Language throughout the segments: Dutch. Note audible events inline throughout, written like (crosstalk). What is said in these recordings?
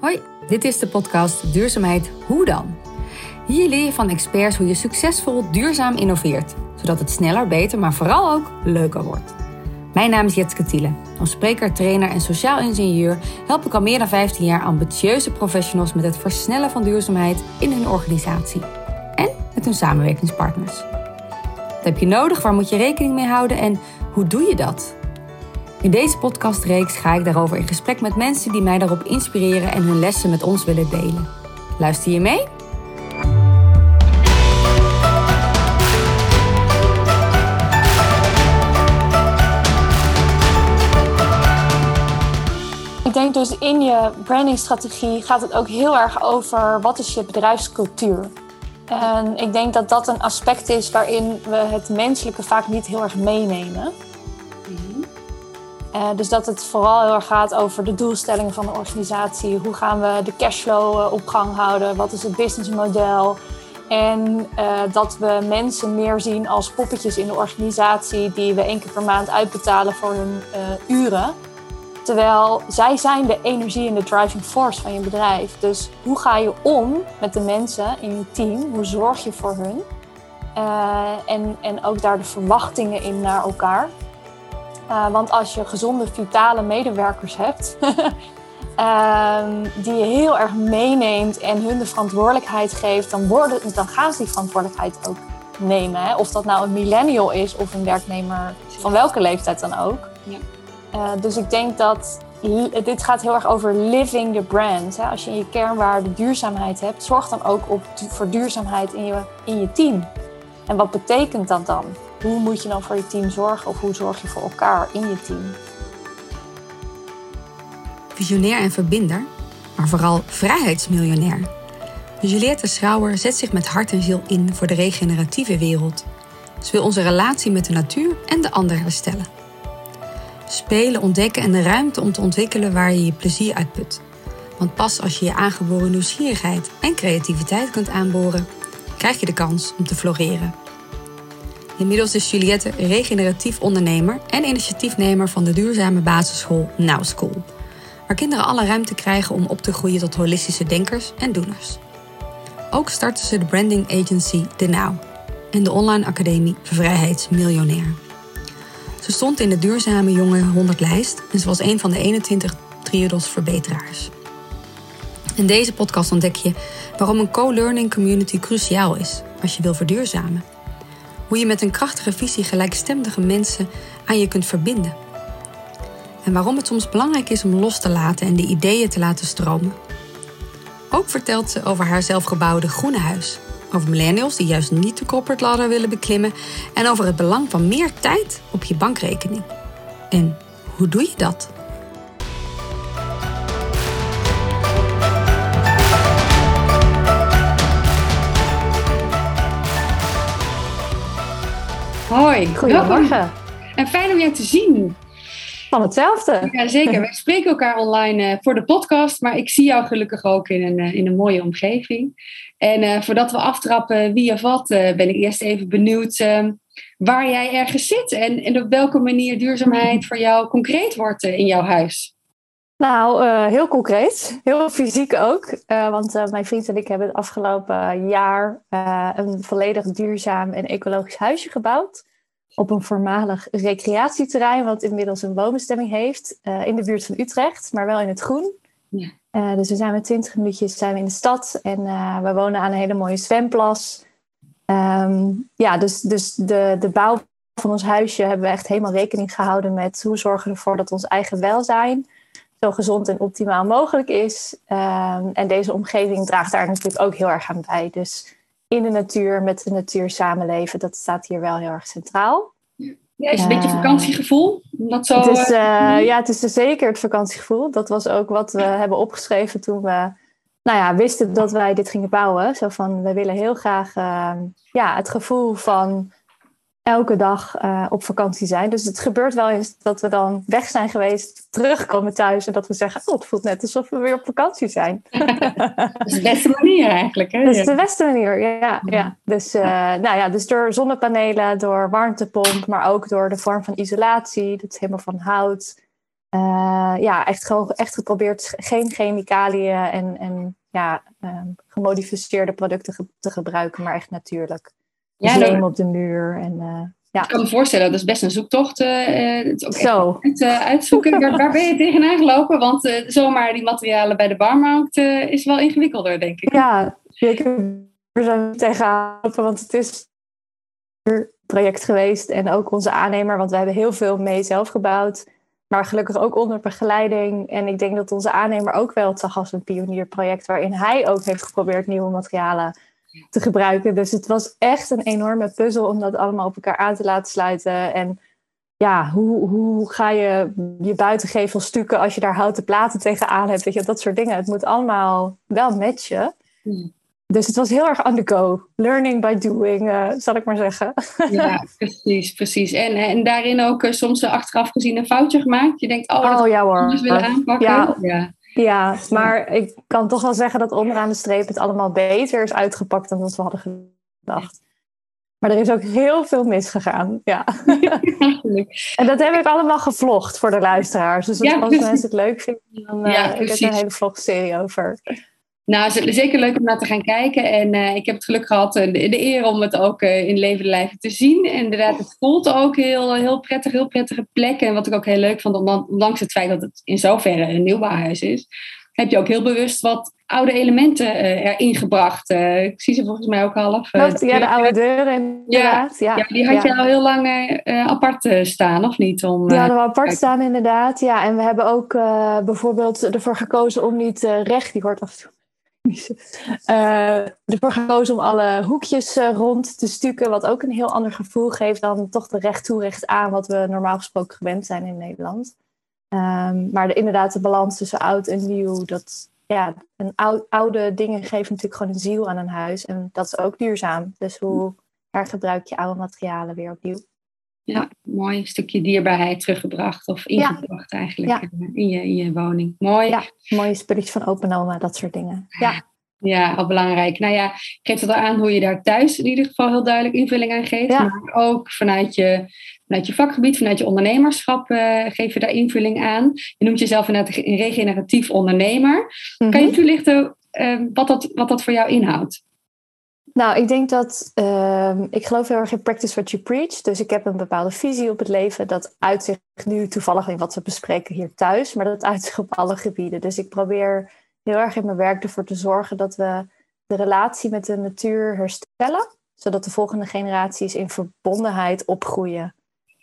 Hoi, dit is de podcast Duurzaamheid Hoe dan? Hier leer je van experts hoe je succesvol duurzaam innoveert, zodat het sneller, beter, maar vooral ook leuker wordt. Mijn naam is Jetske Thiele. Als spreker, trainer en sociaal ingenieur help ik al meer dan 15 jaar ambitieuze professionals met het versnellen van duurzaamheid in hun organisatie en met hun samenwerkingspartners. Wat heb je nodig? Waar moet je rekening mee houden en hoe doe je dat? In deze podcastreeks ga ik daarover in gesprek met mensen die mij daarop inspireren en hun lessen met ons willen delen. Luister je mee? Ik denk dus in je brandingstrategie gaat het ook heel erg over wat is je bedrijfscultuur. En ik denk dat dat een aspect is waarin we het menselijke vaak niet heel erg meenemen. Uh, dus dat het vooral heel erg gaat over de doelstellingen van de organisatie. Hoe gaan we de cashflow uh, op gang houden? Wat is het businessmodel? En uh, dat we mensen meer zien als poppetjes in de organisatie die we één keer per maand uitbetalen voor hun uren. Terwijl zij zijn de energie en de driving force van je bedrijf. Dus hoe ga je om met de mensen in je team? Hoe zorg je voor hun? en, en ook daar de verwachtingen in naar elkaar. Uh, want als je gezonde, vitale medewerkers hebt, um, (laughs) die je heel erg meeneemt en hun de verantwoordelijkheid geeft, dan, worden, dan gaan ze die verantwoordelijkheid ook nemen. Hè? Of dat nou een millennial is of een werknemer van welke leeftijd dan ook. Ja. Uh, dus ik denk dat dit gaat heel erg over living the brand. Hè? Als je in je kernwaarde duurzaamheid hebt, zorg dan ook op, voor duurzaamheid in je, in je team. En wat betekent dat dan? Hoe moet je dan voor je team zorgen of hoe zorg je voor elkaar in je team? Visionair en verbinder, maar vooral vrijheidsmiljonair. Juliette Schrouwer zet zich met hart en ziel in voor de regeneratieve wereld. Ze wil onze relatie met de natuur en de ander herstellen. Spelen, ontdekken en de ruimte om te ontwikkelen waar je je plezier uitput. Want pas als je je aangeboren nieuwsgierigheid en creativiteit kunt aanboren, krijg je de kans om te floreren. Inmiddels is Juliette regeneratief ondernemer en initiatiefnemer van de duurzame basisschool Now School, waar kinderen alle ruimte krijgen om op te groeien tot holistische denkers en doeners. Ook startte ze de branding agency De Now en de online academie Vrijheidsmiljonair. Ze stond in de duurzame jonge 100 lijst en ze was een van de 21 triodos verbeteraars. In deze podcast ontdek je waarom een co-learning community cruciaal is als je wil verduurzamen hoe je met een krachtige visie gelijkstemdige mensen aan je kunt verbinden. En waarom het soms belangrijk is om los te laten en de ideeën te laten stromen. Ook vertelt ze over haar zelfgebouwde groene huis. Over millennials die juist niet de corporate ladder willen beklimmen. En over het belang van meer tijd op je bankrekening. En hoe doe je dat? Hoi. Goedemorgen. En fijn om je te zien. Van hetzelfde. Ja, zeker. (laughs) We spreken elkaar online uh, voor de podcast, maar ik zie jou gelukkig ook in een, uh, in een mooie omgeving. En uh, voordat we aftrappen wie of wat, ben ik eerst even benieuwd ehm, waar jij ergens zit en, en op welke manier duurzaamheid voor jou concreet wordt in jouw huis. Nou, heel concreet. Heel fysiek ook. want mijn vriend en ik hebben het afgelopen jaar een volledig duurzaam en ecologisch huisje gebouwd op een voormalig recreatieterrein, wat inmiddels een woonbestemming heeft, in de buurt van Utrecht, maar wel in het groen. Ja. Dus we zijn met 20 minuutjes zijn we in de stad en we wonen aan een hele mooie zwemplas. Um, ja, dus, dus de, de bouw van ons huisje hebben we echt helemaal rekening gehouden met hoe zorgen we ervoor dat ons eigen welzijn zo gezond en optimaal mogelijk is. Um, en deze omgeving draagt daar natuurlijk ook heel erg aan bij. Dus in de natuur, met de natuur samenleven, dat staat hier wel heel erg centraal. Ja, is het een beetje vakantiegevoel? Dat zo, het is, uh, ja, het is dus zeker het vakantiegevoel. Dat was ook wat we hebben opgeschreven toen we nou ja, wisten dat wij dit gingen bouwen. Zo van, we willen heel graag uh, ja, het gevoel van elke dag uh, op vakantie zijn. Dus het gebeurt wel eens dat we dan weg zijn geweest, terugkomen thuis en dat we zeggen: Oh, het voelt net alsof we weer op vakantie zijn. (laughs) dat is de beste manier eigenlijk. Hè? Dat is de beste manier, ja. ja. Dus, uh, nou ja, dus door zonnepanelen, door warmtepomp, maar ook door de vorm van isolatie. Dat is helemaal van hout. ja, echt, gewoon, echt geprobeerd geen chemicaliën en, en ja, ehm, gemodificeerde producten te gebruiken, maar echt natuurlijk. Ja, leem op de muur en ja. Ik kan me voorstellen, dat is best een zoektocht. Uh, het is ook Zo. Uit, uh, uitzoeken. waar, waar, ben je tegenaan gelopen? Want zomaar die materialen bij de barmarkt is wel ingewikkelder, denk ik. Ja, zeker. We zijn tegenaan gelopen, want het is een project geweest. En ook onze aannemer, want we hebben heel veel mee zelf gebouwd. Maar gelukkig ook onder begeleiding. En ik denk dat onze aannemer ook wel zag als een pionierproject... waarin hij ook heeft geprobeerd nieuwe materialen te gebruiken. Dus het was echt een enorme puzzel om dat allemaal op elkaar aan te laten sluiten. En ja, hoe, hoe ga je je buitengevel stukken als je daar houten platen tegenaan hebt? Weet je, dat soort dingen. Het moet allemaal wel matchen. Hmm. Dus het was heel erg on the go. Learning by doing, uh, zal ik maar zeggen. Ja, (laughs) precies, precies. En, en daarin ook uh, soms achteraf gezien een foutje gemaakt. Je denkt, oh, dat oh, ja, hoor. willen aanpakken. Ja, ja. Ja, maar ik kan toch wel zeggen dat onderaan de streep het allemaal beter is uitgepakt dan wat we hadden gedacht. Maar er is ook heel veel misgegaan. Ja. (laughs) en dat heb ik allemaal gevlogd voor de luisteraars. Dus als mensen het leuk vinden, dan uh, ja, ik heb een hele vlogserie over. Nou, zeker leuk om naar te gaan kijken. En uh, ik heb het geluk gehad, uh, de, de, eer om het ook uh, in levende lijven te zien. En inderdaad, het voelt ook heel, heel prettig, heel prettige plek. En wat ik ook heel leuk vond, ondanks het feit dat het in zoverre een nieuwbouwhuis is, heb je ook heel bewust wat oude elementen erin gebracht. ik zie ze volgens mij ook half. ja, de oude deuren inderdaad. Ja, ja, die had je al heel lang apart staan, of niet? Om, die hadden we apart staan inderdaad, ja. En we hebben ook bijvoorbeeld ervoor gekozen om niet recht, die hoort af en toe uh, ervoor gekozen om alle hoekjes uh, rond te stukken, wat ook een heel ander gevoel geeft dan toch de recht toe, recht aan, wat we normaal gesproken gewend zijn in Nederland. Um, maar de, inderdaad, de balans tussen oud en nieuw, dat, ja, een oud, oude dingen geven natuurlijk gewoon een ziel aan een huis. En dat is ook duurzaam. Dus hoe hergebruik je oude materialen weer opnieuw? Ja, mooi. Een stukje dierbaarheid teruggebracht of ingebracht eigenlijk in, je, in je woning. Mooi. Ja, mooie spulletjes van open dat soort dingen. Ja. Ja, al belangrijk. Nou ja, geeft het al aan hoe je daar thuis in ieder geval heel duidelijk invulling aan geeft. Maar ook vanuit je, vanuit je vakgebied, vanuit je ondernemerschap uh, geef je daar invulling aan. Je noemt jezelf inderdaad een regeneratief ondernemer. Kan je mhm. toelichten uh, wat, dat, wat dat voor jou inhoudt? Nou, ik denk dat uh, ik geloof heel erg in practice what you preach. Dus ik heb een bepaalde visie op het leven. Dat uitzicht nu toevallig in wat we bespreken hier thuis, maar dat uitzicht op alle gebieden. Dus ik probeer heel erg in mijn werk ervoor te zorgen dat we de relatie met de natuur herstellen, zodat de volgende generaties in verbondenheid opgroeien.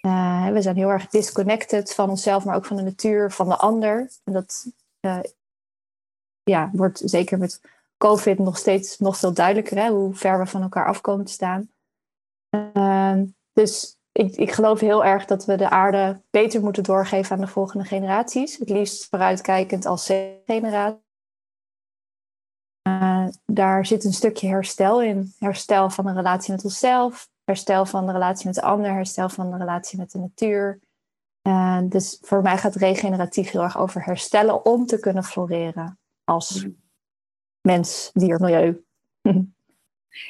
Uh, we zijn heel erg disconnected van onszelf, maar ook van de natuur, van de ander. En dat uh, ja, wordt zeker met COVID nog steeds nog veel duidelijker, hè, hoe ver we van elkaar af komen te staan. Uh, dus ik, ik geloof heel erg dat we de aarde beter moeten doorgeven aan de volgende generaties. Het liefst vooruitkijkend als generatie. Uh, daar zit een stukje herstel in. Herstel van de relatie met onszelf, herstel van de relatie met de ander, herstel van de relatie met de natuur. Uh, dus voor mij gaat regeneratief heel erg over herstellen om te kunnen floreren als mens, dier, milieu.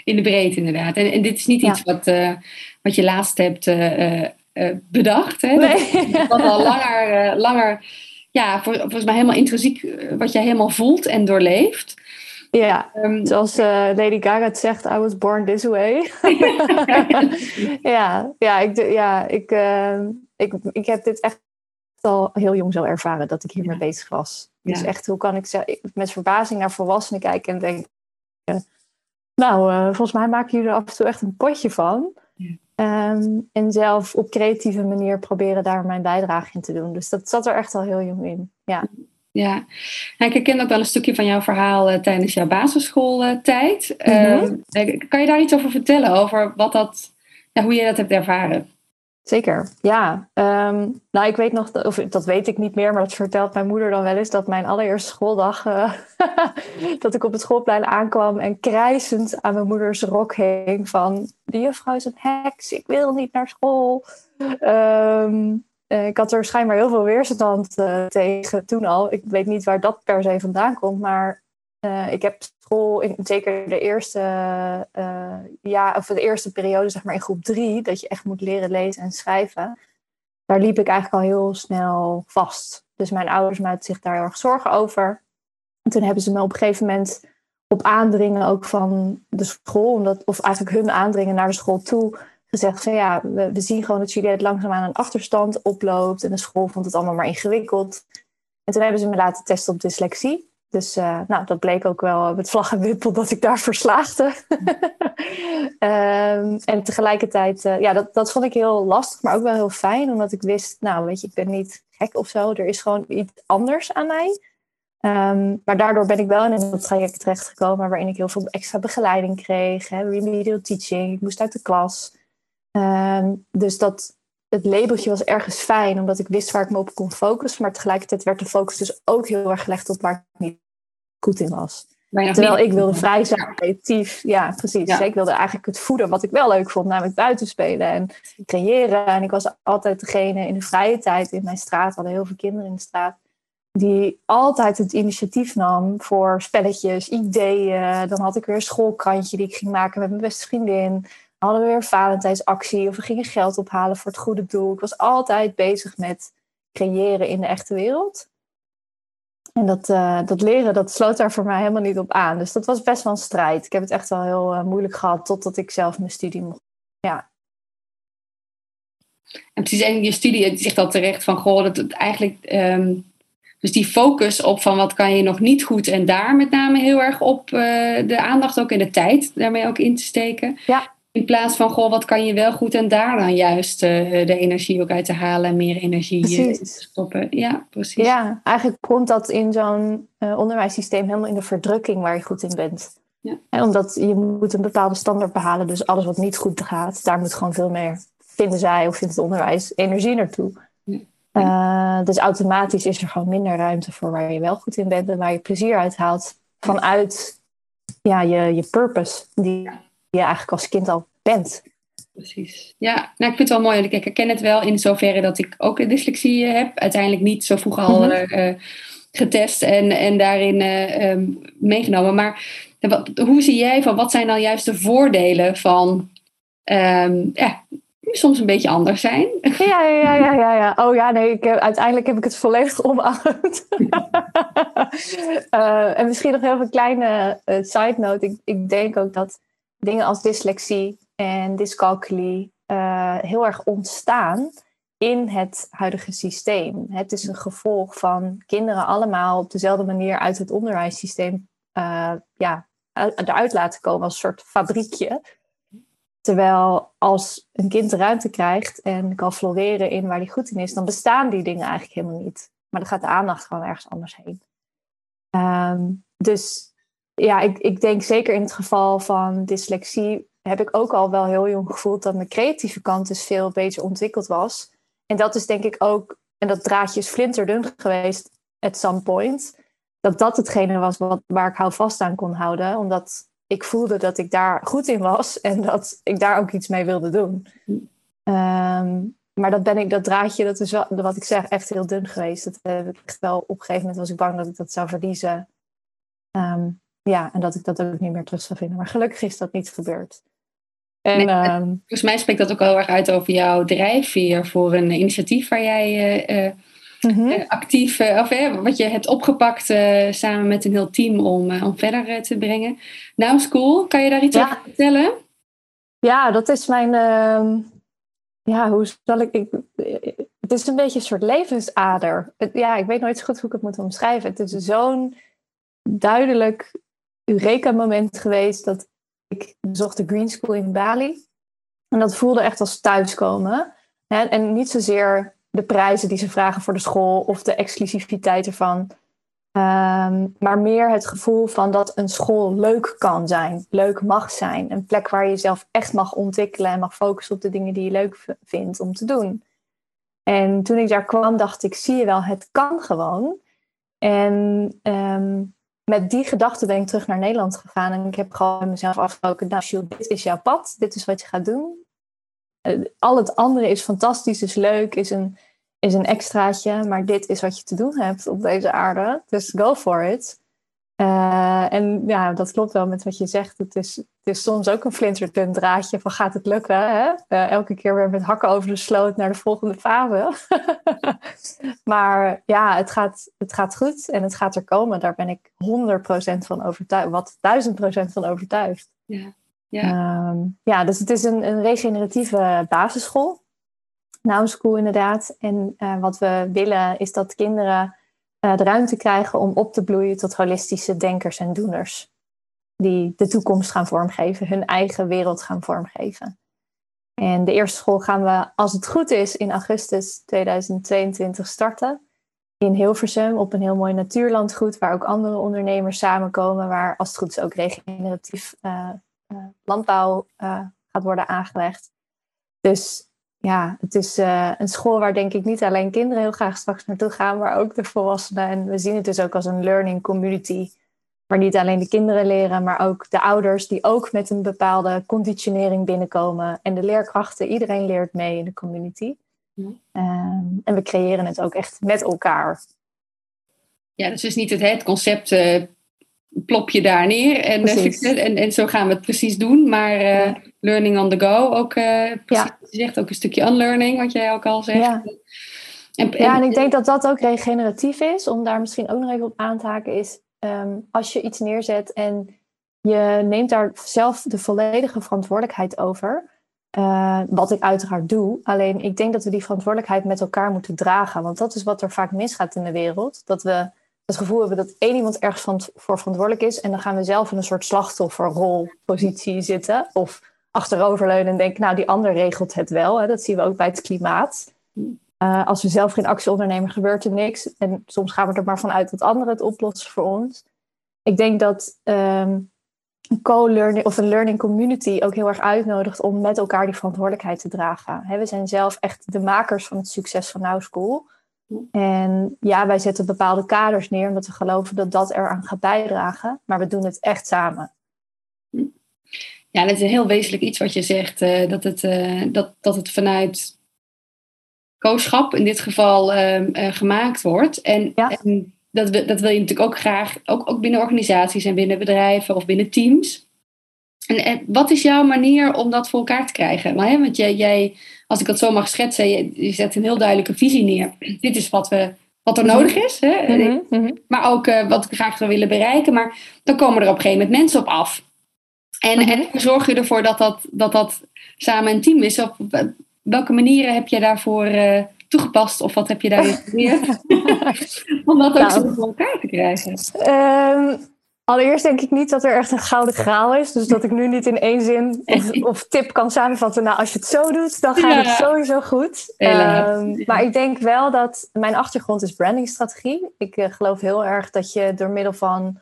In de breedte inderdaad. En, en dit is niet iets wat, uh, wat je laatst hebt uh, uh, bedacht. Hè? Nee. Dat, wat al langer, langer ja, voor, volgens mij helemaal intrinsiek, wat je helemaal voelt en doorleeft. Ja, um, zoals Lady Gaga het zegt, I was born this way. (laughs) ja, ja, ik, ja ik, ik, ik heb dit echt al heel jong zo ervaren dat ik hiermee bezig was. Dus echt, hoe kan ik met verbazing naar volwassenen kijken en denken... Nou, uh, volgens mij maken jullie er af en toe echt een potje van. Ehm, en zelf op creatieve manier proberen daar mijn bijdrage in te doen. Dus dat zat er echt al heel jong in. Ja. Ja, ik herken ook wel een stukje van jouw verhaal uh, tijdens jouw basisschooltijd. Uh, kan je daar iets over vertellen? Over wat dat, ja, hoe je dat hebt ervaren? Zeker, ja. Ehm, nou, ik weet nog, of dat weet ik niet meer, maar dat vertelt mijn moeder dan wel eens, dat mijn allereerste schooldag, uh, (laughs) dat ik op het schoolplein aankwam en krijzend aan mijn moeders rok hing van, de juffrouw is een heks, ik wil niet naar school. Ehm, eh, ik had er schijnbaar heel veel weerstand uh, tegen toen al. Ik weet niet waar dat per se vandaan komt, maar ik heb school, in, zeker de eerste, uh, ja, of de eerste periode, zeg maar in groep drie, dat je echt moet leren lezen en schrijven. Daar liep ik eigenlijk al heel snel vast. Dus mijn ouders maakten zich daar heel erg zorgen over. En toen hebben ze me op een gegeven moment op aandringen ook van de school, omdat, of eigenlijk hun aandringen naar de school toe, gezegd van ja, we, zien gewoon dat Juliette langzaam aan een achterstand oploopt. En de school vond het allemaal maar ingewikkeld. En toen hebben ze me laten testen op dyslexie. Dus uh, nou, dat bleek ook wel met vlag en wimpel dat ik daar (laughs) verslaagde. um, (laughs) en tegelijkertijd, uh, ja, dat, dat vond ik heel lastig, maar ook wel heel fijn. Omdat ik wist, nou weet je, ik ben niet gek of zo. Er is gewoon iets anders aan mij. Um, maar daardoor ben ik wel in een traject terechtgekomen waarin ik heel veel extra begeleiding kreeg. Hè, remedial teaching, ik moest uit de klas. Um, dus dat, het labeltje was ergens fijn, omdat ik wist waar ik me op kon focussen. Maar tegelijkertijd werd de focus dus ook heel erg gelegd op waar ik niet goed in was. Terwijl ik wilde vrij zijn, creatief. Ja, precies. Ja. ik wilde eigenlijk het voeden wat ik wel leuk vond, namelijk buiten spelen en creëren. En ik was altijd degene in de vrije tijd in mijn straat. We hadden heel veel kinderen in de straat. Die altijd het initiatief nam voor spelletjes, ideeën. Dan had ik weer een schoolkrantje die ik ging maken met mijn beste vriendin hadden we weer Valentijnsactie of we gingen geld ophalen voor het goede doel. Ik was altijd bezig met creëren in de echte wereld. En dat, uh, dat leren, dat sloot daar voor mij helemaal niet op aan. Dus dat was best wel een strijd. Ik heb het echt wel heel uh, moeilijk gehad totdat ik zelf mijn studie mocht. Ja. En precies, en je studie zegt al terecht van, goh, dat het eigenlijk... Um, dus die focus op van wat kan je nog niet goed en daar met name heel erg op uh, de aandacht ook in de tijd daarmee ook in te steken. Ja. In plaats van, goh, wat kan je wel goed en daar dan juist uh, de energie ook uit te halen en meer energie uh, te stoppen. Ja, precies. Ja, eigenlijk komt dat in zo'n uh, onderwijssysteem helemaal in de verdrukking waar je goed in bent. Ja. En omdat je moet een bepaalde standaard behalen, dus alles wat niet goed gaat, daar moet gewoon veel meer, vinden zij of vindt het onderwijs, energie naartoe. Ja. dus automatisch is er gewoon minder ruimte voor waar je wel goed in bent en waar je plezier uit haalt vanuit ja, je, je purpose, die je eigenlijk als kind al bent. Precies. Ja, nou, ik vind het wel mooi. Ik herken het wel in zoverre dat ik ook dyslexie heb. Uiteindelijk niet zo vroeg al mm -hmm. uh, getest en, en daarin uh, um, meegenomen. Maar wat, hoe zie jij van wat zijn dan juist de voordelen van um, ja, soms een beetje anders zijn? Ja, ja, ja, ja. ja. Oh ja, nee, ik heb, uiteindelijk heb ik het volledig (laughs) omarmd. uh, (laughs) en misschien nog heel veel kleine side note. Ik, ik denk ook dat dingen als dyslexie en dyscalculie uh, heel erg ontstaan in het huidige systeem. Het is een gevolg van kinderen allemaal op dezelfde manier uit het onderwijssysteem uh, ja, eruit laten komen als een soort fabriekje. Terwijl als een kind ruimte krijgt en kan floreren in waar hij goed in is, dan bestaan die dingen eigenlijk helemaal niet. Maar dan gaat de aandacht gewoon ergens anders heen. Um, dus ja, ik, ik denk zeker in het geval van dyslexie heb ik ook al wel heel jong gevoeld dat mijn creatieve kant dus veel beter ontwikkeld was. En dat is denk ik ook, en dat draadje is flinterdun geweest at some point, dat dat hetgene was wat, waar ik hou vast aan kon houden. Omdat ik voelde dat ik daar goed in was (laughs) en dat ik daar ook iets mee wilde doen. Um, maar dat, ben ik, dat draadje, dat is wat ik zeg, echt heel dun geweest. Dat heb ik wel op een gegeven moment was ik bang dat ik dat zou verliezen. Um, ja, en dat ik dat ook niet meer terug zou vinden. Maar gelukkig is dat niet gebeurd. En, nee, um, volgens mij spreekt dat ook heel erg uit over jouw drijfveer voor een initiatief waar jij uh, uh, mm-hmm. uh, actief, of wat je hebt opgepakt samen met een heel team om, om verder te brengen. Now School, kan je daar iets ja. over vertellen? Ja, dat is mijn, ehm, ja, hoe zal ik, ik, het is een beetje een soort levensader. Het, ja, ik weet nooit zo goed hoe ik het moet omschrijven. Het is zo'n duidelijk Eureka-moment geweest dat ik bezocht de Green School in Bali. En dat voelde echt als thuiskomen. En niet zozeer de prijzen die ze vragen voor de school of de exclusiviteit ervan. Um, maar meer het gevoel van dat een school leuk kan zijn, leuk mag zijn. Een plek waar je jezelf echt mag ontwikkelen en mag focussen op de dingen die je leuk vindt om te doen. En toen ik daar kwam, dacht ik: zie je wel, het kan gewoon. En um, met die gedachte ben ik terug naar Nederland gegaan. En ik heb gewoon mezelf afgesproken, nou dit is jouw pad. Dit is wat je gaat doen. Uh, al het andere is fantastisch, is leuk, is een, is een extraatje. Maar dit is wat je te doen hebt op deze aarde. Dus go for it. Uh, en ja, dat klopt wel met wat je zegt. Het is, het is soms ook een flinterdun draadje van gaat het lukken? Hè? Eh, elke keer weer met hakken over de sloot naar de volgende fase. (laughs) maar ja, het gaat, het gaat goed en het gaat er komen. Daar ben ik 100% van overtuigd, wat 1000% van overtuigd. Ja, ja. Ehm, ja dus het is een, een regeneratieve basisschool. Now School inderdaad. En uh, wat we willen is dat kinderen de ruimte krijgen om op te bloeien tot holistische denkers en doeners die de toekomst gaan vormgeven, hun eigen wereld gaan vormgeven. En de eerste school gaan we, als het goed is, in augustus 2022 starten. In Hilversum op een heel mooi natuurlandgoed, waar ook andere ondernemers samenkomen, waar als het goed is ook regeneratief uh, uh, landbouw gaat worden aangelegd. Dus ja, het is een school waar denk ik niet alleen kinderen heel graag straks naartoe gaan, maar ook de volwassenen. En we zien het dus ook als een learning community Waar niet alleen de kinderen leren, maar ook de ouders die ook met een bepaalde conditionering binnenkomen. En de leerkrachten, iedereen leert mee in de community. Ehm, en we creëren het ook echt met elkaar. Ja, dus is niet het, het concept uh, plop je daar neer en, uh, en, en zo gaan we het precies doen. Maar uh, learning on the go ook, precies ja. je zegt, ook een stukje unlearning, wat jij ook al zegt. Ja. En, en, ja, en ik denk dat dat ook regeneratief is. Om daar misschien ook nog even op aan te haken, is Ehm, als je iets neerzet en je neemt daar zelf de volledige verantwoordelijkheid over. Uh, wat ik uiteraard doe. Alleen ik denk dat we die verantwoordelijkheid met elkaar moeten dragen. Want dat is wat er vaak misgaat in de wereld. Dat we het gevoel hebben dat één iemand ergens van, voor verantwoordelijk is. En dan gaan we zelf in een soort slachtofferrolpositie zitten. Of achteroverleunen en denken, nou die ander regelt het wel. Hè. Dat zien we ook bij het klimaat. Uh, als we zelf geen actie ondernemen, gebeurt er niks. En soms gaan we er maar vanuit dat anderen het oplossen voor ons. Ik denk dat um, een co-learning of een learning community ook heel erg uitnodigt om met elkaar die verantwoordelijkheid te dragen. we zijn zelf echt de makers van het succes van Now School. En ja, wij zetten bepaalde kaders neer omdat we geloven dat dat eraan gaat bijdragen. Maar we doen het echt samen. Ja, dat is een heel wezenlijk iets wat je zegt. Uh, dat, het, uh, dat, dat het vanuit kooschap in dit geval ehm, eh, gemaakt wordt. En, en, dat, dat wil je natuurlijk ook graag, ook, ook binnen organisaties en binnen bedrijven of binnen teams. En, en wat is jouw manier om dat voor elkaar te krijgen? Maar, hè, want jij, jij, als ik dat zo mag schetsen, je, je zet een heel duidelijke visie neer. (clears throat) Dit is wat, we, wat er mhm. nodig is. Hè? Mhm, mhm. Maar ook uh, wat we graag zou willen bereiken. Maar dan komen er op een gegeven moment mensen op af. En, en zorg je ervoor dat dat, dat dat samen een team is? Of welke manieren heb je daarvoor uh, toegepast of wat heb je daarin geleerd? (laughs) (laughs) Om dat ook nou, zo voor elkaar te krijgen. Um, allereerst denk ik niet dat er echt een gouden graal is. Dus dat ik nu niet in één zin of, (laughs) of tip kan samenvatten. Nou, als je het zo doet, dan gaat het sowieso goed. Um, maar ik denk wel dat mijn achtergrond is brandingstrategie. Ik uh, geloof heel erg dat je door middel van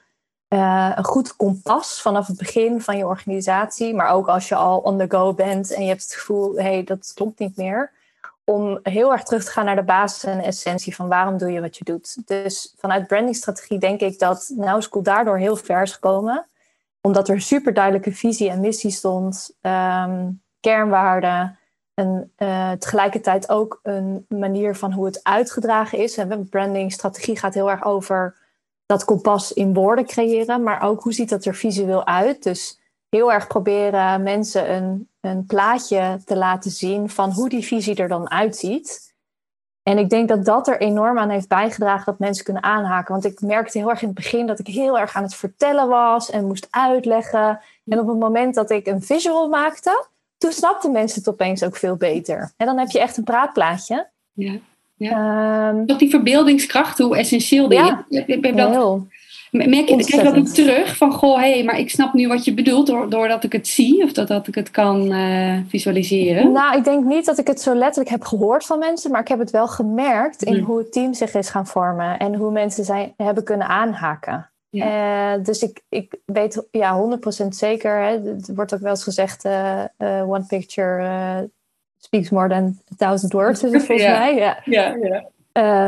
uh, een goed kompas vanaf het begin van je organisatie, maar ook als je al on the go bent en je hebt het gevoel, hé, hey, dat klopt niet meer, om heel erg terug te gaan naar de basis en essentie van waarom doe je wat je doet. Dus vanuit brandingstrategie denk ik dat Now School daardoor heel ver is gekomen, omdat er super duidelijke visie en missie stond, um, kernwaarden, en uh, tegelijkertijd ook een manier van hoe het uitgedragen is. En brandingstrategie gaat heel erg over dat kompas in woorden creëren, maar ook hoe ziet dat er visueel uit. Dus heel erg proberen mensen een, een plaatje te laten zien van hoe die visie er dan uitziet. En ik denk dat dat er enorm aan heeft bijgedragen dat mensen kunnen aanhaken. Want ik merkte heel erg in het begin dat ik heel erg aan het vertellen was en moest uitleggen. En op het moment dat ik een visual maakte, toen snapten mensen het opeens ook veel beter. En dan heb je echt een praatplaatje. Ja. Ja. Um, die verbeeldingskracht, hoe essentieel die ja, is. Ik dat, heel. Merk je, krijg dat ook terug van, goh, hé, hey, maar ik snap nu wat je bedoelt doordat ik het zie of dat, dat ik het kan uh, visualiseren? Nou, ik denk niet dat ik het zo letterlijk heb gehoord van mensen, maar ik heb het wel gemerkt in hmm. hoe het team zich is gaan vormen en hoe mensen zijn, hebben kunnen aanhaken. Ja. Uh, dus ik, ik weet ja, 100% zeker, hè, het wordt ook wel eens gezegd, uh, one picture speaks more than a thousand words, is het (laughs) volgens mij. Ja, ja, ja.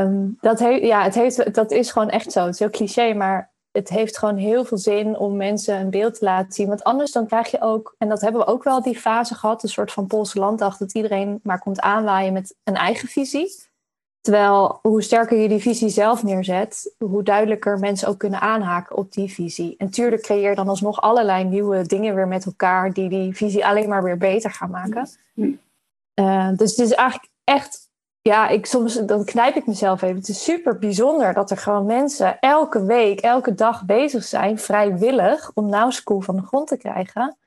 Um, dat, he ja het heeft, dat is gewoon echt zo. Het is heel cliché, maar het heeft gewoon heel veel zin om mensen een beeld te laten zien. Want anders dan krijg je ook, en dat hebben we ook wel die fase gehad, een soort van Poolse landdag, dat iedereen maar komt aanwaaien met een eigen visie. Terwijl hoe sterker je die visie zelf neerzet, hoe duidelijker mensen ook kunnen aanhaken op die visie. En tuurlijk creëer je dan alsnog allerlei nieuwe dingen weer met elkaar die die visie alleen maar weer beter gaan maken. Uh, dus het is eigenlijk echt, ja, ik, soms dan knijp ik mezelf even. Het is super bijzonder dat er gewoon mensen elke week, elke dag bezig zijn, vrijwillig, om Now School van de grond te krijgen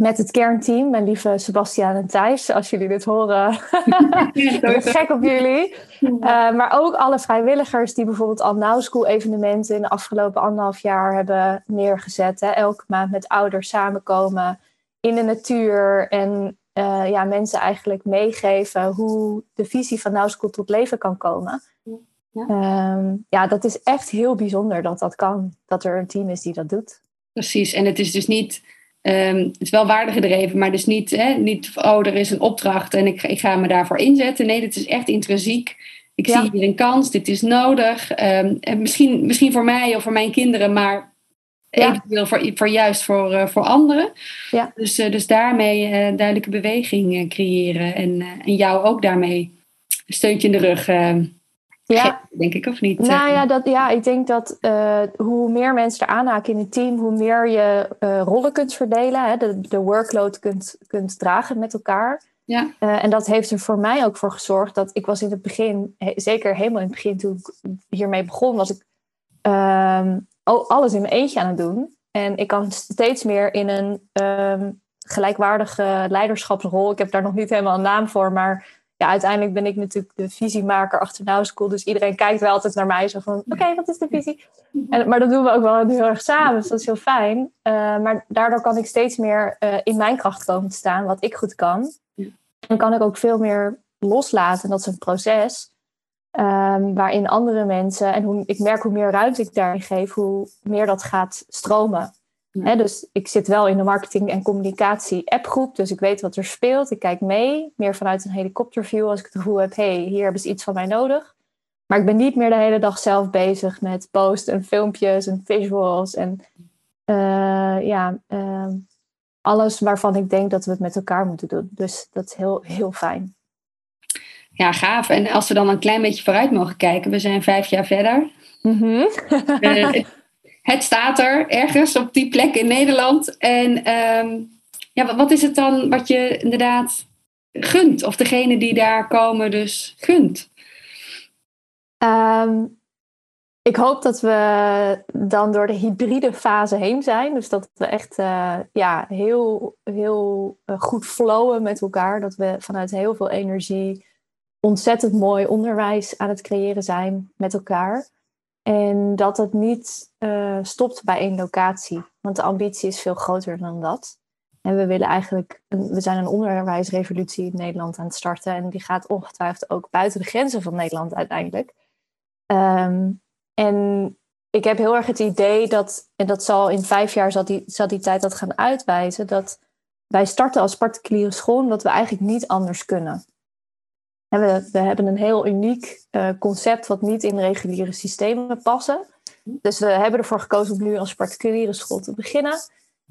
met het kernteam, mijn lieve Sebastiaan en Thijs. Als jullie dit horen, (laughs) ik ben gek op jullie. Uh, maar ook alle vrijwilligers die bijvoorbeeld al Now School evenementen in de afgelopen anderhalf jaar hebben neergezet. Hè. Elke maand met ouders samenkomen in de natuur en uh, ja, mensen eigenlijk meegeven hoe de visie van Now School tot leven kan komen. Ja. Uh, ja, dat is echt heel bijzonder dat dat kan. Dat er een team is die dat doet. Precies, en het is dus niet Um, het is wel waardegedreven, maar dus niet, hè, niet oh, er is een opdracht en ik, ik ga me daarvoor inzetten. Nee, dit is echt intrinsiek. Ik zie hier een kans, dit is nodig. Um, en misschien, misschien voor mij of voor mijn kinderen, maar. Eventueel voor, voor juist voor, uh, voor anderen. Ja. Dus, uh, dus daarmee uh, duidelijke beweging creëren en, en jou ook daarmee een steuntje in de rug ja. denk ik, of niet? Nou ja, dat, ja ik denk dat uh, hoe meer mensen er aanhaken in een team, hoe meer je uh, rollen kunt verdelen, hè, de, de workload kunt, kunt dragen met elkaar. Ja. Uh, en dat heeft er voor mij ook voor gezorgd dat ik was in het begin, zeker helemaal in het begin toen ik hiermee begon, was ik ehm, alles in mijn eentje aan het doen. En ik kan steeds meer in een um, gelijkwaardige leiderschapsrol. Ik heb daar nog niet helemaal een naam voor, maar ja, uiteindelijk ben ik natuurlijk de visiemaker achter Now School. Dus iedereen kijkt wel altijd naar mij zo van, oké, wat is de visie? En, maar dat doen we ook wel heel erg samen, dus dat is heel fijn. Uh, maar daardoor kan ik steeds meer uh, in mijn kracht komen te staan, wat ik goed kan. En kan ik ook veel meer loslaten. En dat is een proces um, waarin andere mensen, en hoe, ik merk hoe meer ruimte ik daarin geef, hoe meer dat gaat stromen dus ik zit wel in de marketing- en communicatie-appgroep, dus ik weet wat er speelt. Ik kijk mee, meer vanuit een helikopterview als ik het gevoel heb: hé, hey, hier hebben ze iets van mij nodig. Maar ik ben niet meer de hele dag zelf bezig met posts en filmpjes en visuals en uh, ja, uh, alles waarvan ik denk dat we het met elkaar moeten doen. Dus dat is heel, heel fijn. Ja, gaaf. En als we dan een klein beetje vooruit mogen kijken, we zijn vijf jaar verder. Mm -hmm. uh, het staat er ergens op die plek in Nederland. En um, ja, wat is het dan wat je inderdaad gunt? Of degene die daar komen dus gunt? Um, ik hoop dat we dan door de hybride fase heen zijn. Dus dat we echt uh, ja, heel, heel uh, goed flowen met elkaar. Dat we vanuit heel veel energie ontzettend mooi onderwijs aan het creëren zijn met elkaar. En dat het niet uh, stopt bij één locatie. Want de ambitie is veel groter dan dat. En we willen eigenlijk, we zijn een onderwijsrevolutie in Nederland aan het starten. En die gaat ongetwijfeld ook buiten de grenzen van Nederland uiteindelijk. Um, en ik heb heel erg het idee dat, en dat zal in vijf jaar zal die, zal die tijd dat gaan uitwijzen, dat wij starten als particuliere school omdat we eigenlijk niet anders kunnen. We, we hebben een heel uniek uh, concept wat niet in reguliere systemen passen. Dus we hebben ervoor gekozen om nu als particuliere school te beginnen.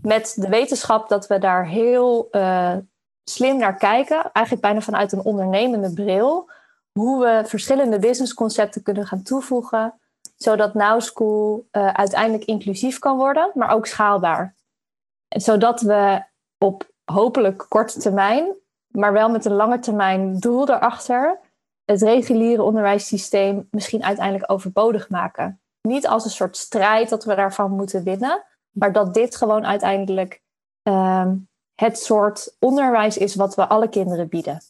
Met de wetenschap dat we daar heel uh, slim naar kijken. Eigenlijk bijna vanuit een ondernemende bril. Hoe we verschillende businessconcepten kunnen gaan toevoegen. Zodat Now School uh, uiteindelijk inclusief kan worden, maar ook schaalbaar. Zodat we op hopelijk korte termijn maar wel met een lange termijn doel erachter, het reguliere onderwijssysteem misschien uiteindelijk overbodig maken. Niet als een soort strijd dat we daarvan moeten winnen, maar dat dit gewoon uiteindelijk uh, het soort onderwijs is wat we alle kinderen bieden.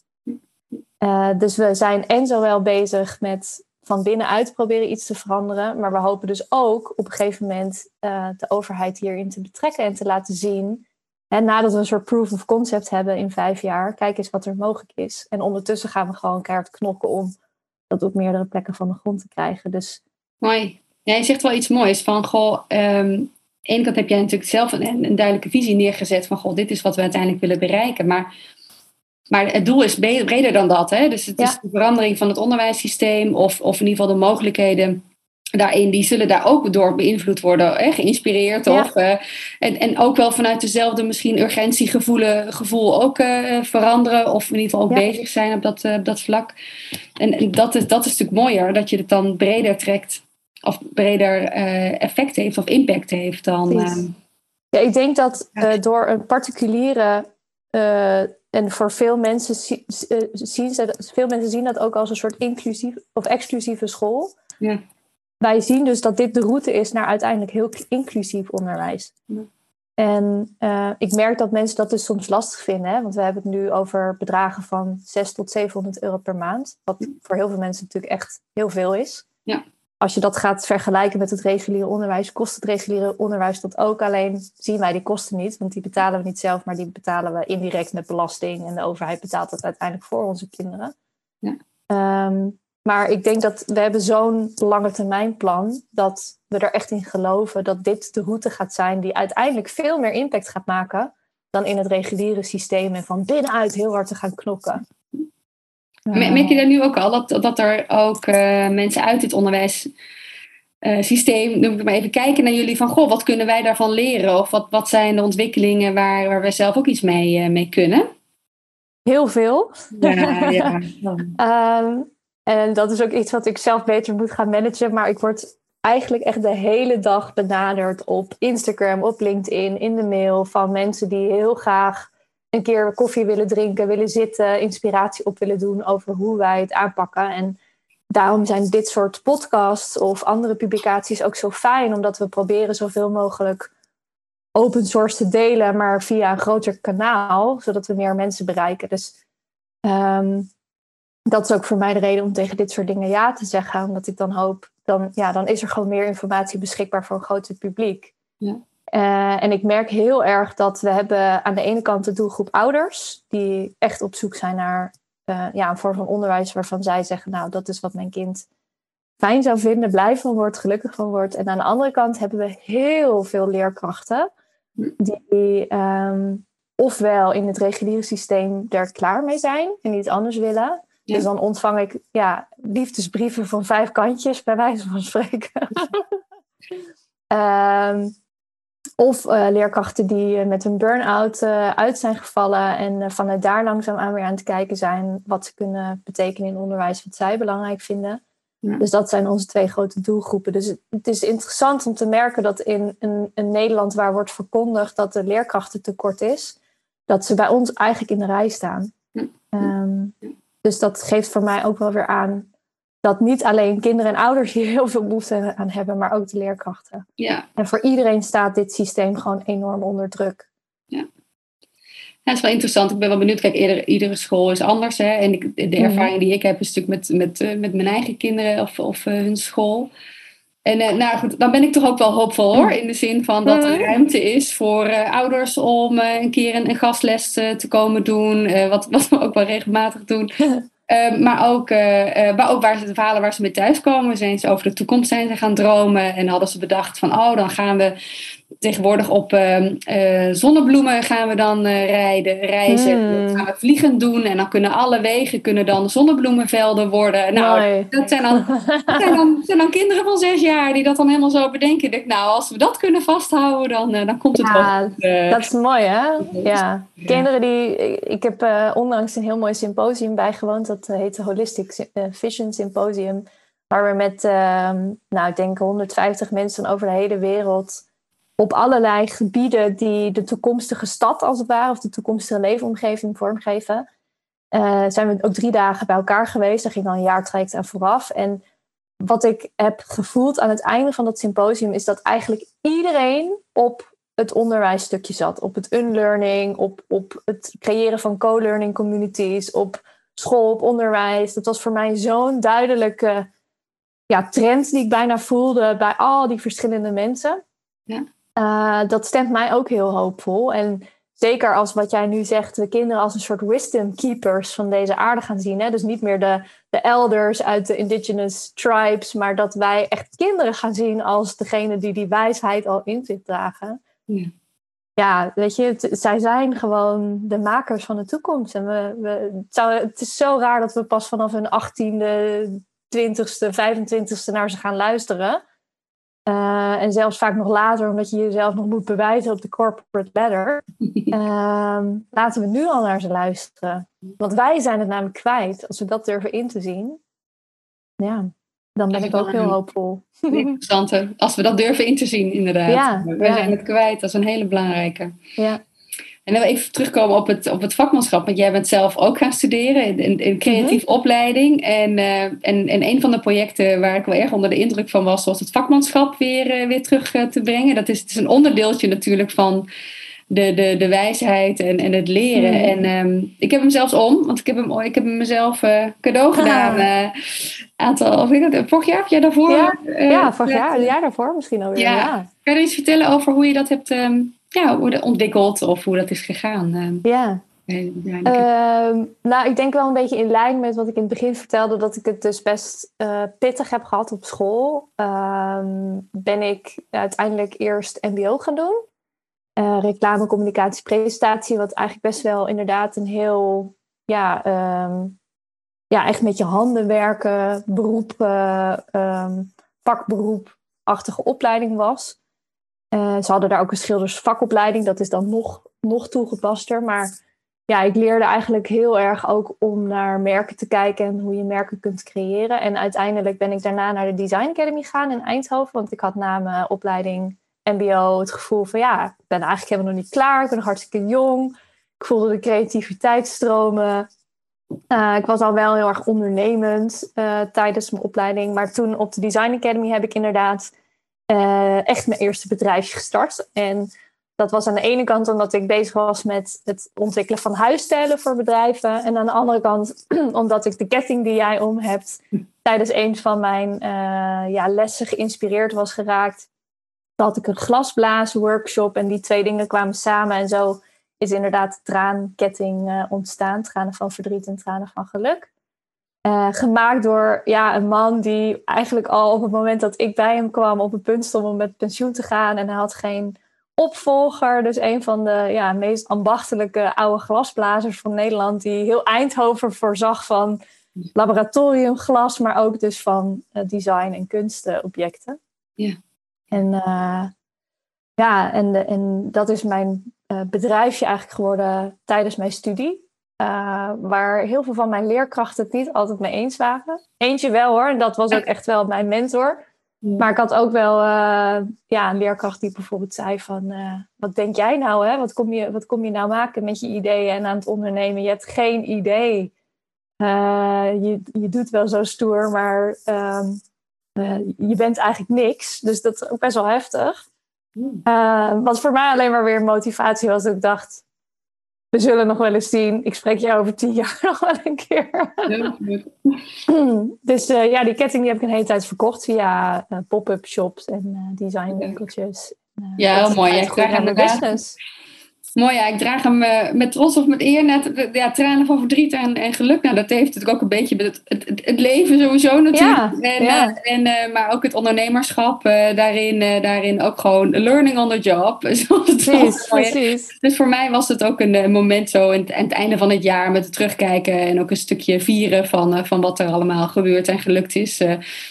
Uh, dus we zijn en zowel bezig met van binnenuit proberen iets te veranderen, maar we hopen dus ook op een gegeven moment uh, de overheid hierin te betrekken en te laten zien en nadat we een soort proof of concept hebben in vijf jaar, kijk eens wat er mogelijk is. En ondertussen gaan we gewoon keihard knokken om dat op meerdere plekken van de grond te krijgen. Dus... Mooi. Ja, je zegt wel iets moois van, goh, um, aan de ene kant heb jij natuurlijk zelf een, een, duidelijke visie neergezet van, goh, dit is wat we uiteindelijk willen bereiken. Maar, maar het doel is breder dan dat. Hè? Dus het is de verandering van het onderwijssysteem of, of in ieder geval de mogelijkheden daarin, die zullen daar ook door beïnvloed worden, hè, geïnspireerd. Of, en, en ook wel vanuit dezelfde misschien urgentiegevoel gevoel ook veranderen. Of in ieder geval ook bezig zijn op dat, dat vlak. En, en, dat, is, dat is natuurlijk mooier, dat je het dan breder trekt. Of breder effect heeft of impact heeft dan... Ja, ik denk dat door een particuliere en voor veel mensen, zien ze, veel mensen zien dat ook als een soort inclusief of exclusieve school. Ja. Wij zien dus dat dit de route is naar uiteindelijk heel inclusief onderwijs. Ja. En uh, ik merk dat mensen dat dus soms lastig vinden. Hè? Want we hebben het nu over bedragen van 600 tot 700 euro per maand. Wat voor heel veel mensen natuurlijk echt heel veel is. Ja als je dat gaat vergelijken met het reguliere onderwijs, kost het reguliere onderwijs dat ook. Alleen zien wij die kosten niet, want die betalen we niet zelf, maar die betalen we indirect met belasting. En de overheid betaalt dat uiteindelijk voor onze kinderen. Ja. Ehm, maar ik denk dat we hebben zo'n lange termijn plan dat we er echt in geloven dat dit de route gaat zijn die uiteindelijk veel meer impact gaat maken dan in het reguliere systeem en van binnenuit heel hard te gaan knokken. Merk je daar nu ook al dat, dat er ook uh, mensen uit het onderwijssysteem, uh, noem ik maar even, kijken naar jullie van, goh, wat kunnen wij daarvan leren? Of wat, wat zijn de ontwikkelingen waar, waar we zelf ook iets mee, uh, mee kunnen? Heel veel. Ja, ja. um, (laughs) en dat is ook iets wat ik zelf beter moet gaan managen. Maar ik word eigenlijk echt de hele dag benaderd op Instagram, op LinkedIn, in de mail van mensen die heel graag een keer koffie willen drinken, willen zitten, inspiratie op willen doen over hoe wij het aanpakken. En daarom zijn dit soort podcasts of andere publicaties ook zo fijn, omdat we proberen zoveel mogelijk open source te delen, maar via een groter kanaal, zodat we meer mensen bereiken. Dus um, dat is ook voor mij de reden om tegen dit soort dingen ja te zeggen, omdat ik dan hoop, dan, ja, dan is er gewoon meer informatie beschikbaar voor een groter publiek. Ja. Uh, en ik merk heel erg dat we hebben aan de ene kant de doelgroep ouders, die echt op zoek zijn naar uh, ja, een vorm van onderwijs waarvan zij zeggen, nou, dat is wat mijn kind fijn zou vinden, blij van wordt, gelukkig van wordt. En aan de andere kant hebben we heel veel leerkrachten die um, ofwel in het reguliere systeem er klaar mee zijn en iets anders willen. Dus dan ontvang ik ja, liefdesbrieven van vijf kantjes, bij wijze van spreken. um, (laughs) Of uh, leerkrachten die uh, met een burn-out uh, uit zijn gevallen en vanuit daar langzaam aan weer aan het kijken zijn wat ze kunnen betekenen in onderwijs, wat zij belangrijk vinden. Ja. Dus dat zijn onze twee grote doelgroepen. Dus het is interessant om te merken dat in een, een Nederland waar wordt verkondigd dat de leerkrachten tekort is, dat ze bij ons eigenlijk in de rij staan. Ja. Um, dus dat geeft voor mij ook wel weer aan dat niet alleen kinderen en ouders hier (laughs) heel veel behoefte aan hebben, maar ook de leerkrachten. Ja. En voor iedereen staat dit systeem gewoon enorm onder druk. Ja. Ja, dat is wel interessant. Ik ben wel benieuwd. Kijk, iedere, iedere school is anders. Hè? En ik, de mhm. ervaring die ik heb is natuurlijk met, met, eh, met mijn eigen kinderen of, of uh, hun school. En uh, nou goed, dan ben ik toch ook wel hoopvol hoor. In de zin van dat er ruimte is voor uh, ouders om uh, een keer een, een gastles te komen doen. wat, wat we ook wel regelmatig doen. (laughs) Maar, ook, maar ook waar ze de verhalen waar ze mee thuiskomen, zijn ze over de toekomst zijn ze gaan dromen. En hadden ze bedacht van, oh, dan gaan we tegenwoordig op uh, zonnebloemen gaan we dan rijden, reizen. Hmm. gaan we vliegen doen. En dan kunnen alle wegen kunnen dan zonnebloemenvelden worden. Nou, dat zijn dan, zijn dan, zijn dan kinderen van zes jaar die dat dan helemaal zo bedenken. Ik, nou, als we dat kunnen vasthouden, dan, dan komt het ja, wel. dat is mooi, hè? Ja. Kinderen die... Ik heb onlangs een heel mooi symposium bijgewoond. Dat heet de Holistic Vision Symposium. Waar we met, ehm, nou, ik denk 150 mensen over de hele wereld op allerlei gebieden die de toekomstige stad als het ware, of de toekomstige leefomgeving vormgeven. Uh, zijn we ook drie dagen bij elkaar geweest. Daar ging dan een jaartraject aan vooraf. En wat ik heb gevoeld aan het einde van dat symposium is dat eigenlijk iedereen op het onderwijsstukje zat. Op het unlearning, op, op het creëren van co-learning communities, op school, op onderwijs. Dat was voor mij zo'n duidelijke ja, trend die ik bijna voelde bij al die verschillende mensen. Ja. Uh, dat stemt mij ook heel hoopvol. En zeker als wat jij nu zegt, de kinderen als een soort wisdom keepers van deze aarde gaan zien. Hè? Dus niet meer de, de elders uit de indigenous tribes, maar dat wij echt kinderen gaan zien als degene die die wijsheid al in zich dragen. Ja, ja weet je, het, zij zijn gewoon de makers van de toekomst. En we, we, het, zou, het is zo raar dat we pas vanaf hun achttiende twintigste, 25ste naar ze gaan luisteren. Uh, en zelfs vaak nog later, omdat je jezelf nog moet bewijzen op de corporate ladder. uh, (laughs) laten we nu al naar ze luisteren. Want wij zijn het namelijk kwijt. Als we dat durven in te zien, ja, dan ben ik ook heel hoopvol. (laughs) Interessante. Als we dat durven in te zien, inderdaad. Ja, wij ja. zijn het kwijt. Dat is een hele belangrijke. Ja. En dan even terugkomen op het, op het vakmanschap. Want jij bent zelf ook gaan studeren in, in creatieve mhm. opleiding. En, uh, en, en een van de projecten waar ik wel erg onder de indruk van was, was het vakmanschap weer, uh, weer terug uh, te brengen. Dat is, het is een onderdeeltje natuurlijk van de, de, de wijsheid en, en het leren. Mhm. En um, ik heb hem zelfs om, want ik heb hem, ik heb hem mezelf cadeau gedaan. Ah. aantal, of ik dat, vorig jaar of jij daarvoor? Ja, ja vorig jaar, een jaar daarvoor misschien alweer. Ja. ja. Kan je iets vertellen over hoe je dat hebt um, ja, hoe dat ontwikkeld of hoe dat is gegaan. Ehm, ja. Uh, nou, ik denk wel een beetje in lijn met wat ik in het begin vertelde, dat ik het dus best uh, pittig heb gehad op school. Uh, ben ik uiteindelijk eerst MBO gaan doen. Uh, reclame, communicatie, presentatie, wat eigenlijk best wel inderdaad een heel, ja, um, ja echt met je handen werken, beroep, ehm, vakberoepachtige opleiding was. Uh, ze hadden daar ook een schildersvakopleiding, dat is dan nog, nog toegepaster. Maar ja, ik leerde eigenlijk heel erg ook om naar merken te kijken en hoe je merken kunt creëren. En uiteindelijk ben ik daarna naar de Design Academy gegaan in Eindhoven, want ik had na mijn opleiding MBO het gevoel van ja, ik ben eigenlijk helemaal nog niet klaar, ik ben nog hartstikke jong. Ik voelde de creativiteit stromen. Uh, ik was al wel heel erg ondernemend uh, tijdens mijn opleiding. Maar toen op de Design Academy heb ik inderdaad uh, echt mijn eerste bedrijfje gestart. En dat was aan de ene kant omdat ik bezig was met het ontwikkelen van huisstijlen voor bedrijven. En aan de andere kant (clears throat) omdat ik de ketting die jij om hebt tijdens een van mijn uh, ja, lessen geïnspireerd was geraakt. Dan had ik een glasblazen workshop en die twee dingen kwamen samen. En zo is inderdaad de traanketting uh, ontstaan. Tranen van verdriet en tranen van geluk. Uh, gemaakt door ja, een man die eigenlijk al op het moment dat ik bij hem kwam op het punt stond om met pensioen te gaan. En hij had geen opvolger. Dus een van de ja, meest ambachtelijke oude glasblazers van Nederland. Die heel Eindhoven voorzag van laboratoriumglas, maar ook dus van uh, design- en kunstobjecten. Ja. En, uh, ja, en, en dat is mijn bedrijfje eigenlijk geworden tijdens mijn studie. Uh, waar heel veel van mijn leerkrachten het niet altijd mee eens waren. Eentje wel hoor, en dat was ook echt wel mijn mentor. Maar ik had ook wel uh, ja, een leerkracht die bijvoorbeeld zei van... Uh, wat denk jij nou, hè? Wat, kom je, wat kom je nou maken met je ideeën en aan het ondernemen? Je hebt geen idee. je, je doet wel zo stoer, maar ehm, je bent eigenlijk niks. Dus dat is ook best wel heftig. wat voor mij alleen maar weer motivatie was. Dat ik dacht, we zullen nog wel eens zien. Ik spreek jou over tien jaar (laughs) nog wel een keer. (clears throat) dus uh, ja, die ketting die heb ik een hele tijd verkocht via uh, pop-up shops en uh, designwinkeltjes. ja, heel mooi. Je aan de business. Mooi, ja. Ik draag hem uh, met trots of met eer. Net, ja, tranen van verdriet en, en geluk. Nou, dat heeft natuurlijk ook een beetje het, het, het leven sowieso natuurlijk. Ja, en, ja. Uh, en, uh, maar ook het ondernemerschap. daarin, daarin ook gewoon learning on the job. (laughs) precies, precies. Dus voor mij was het ook een moment zo aan het, aan het, einde van het jaar. Met het terugkijken en ook een stukje vieren van, van wat er allemaal gebeurd en gelukt is.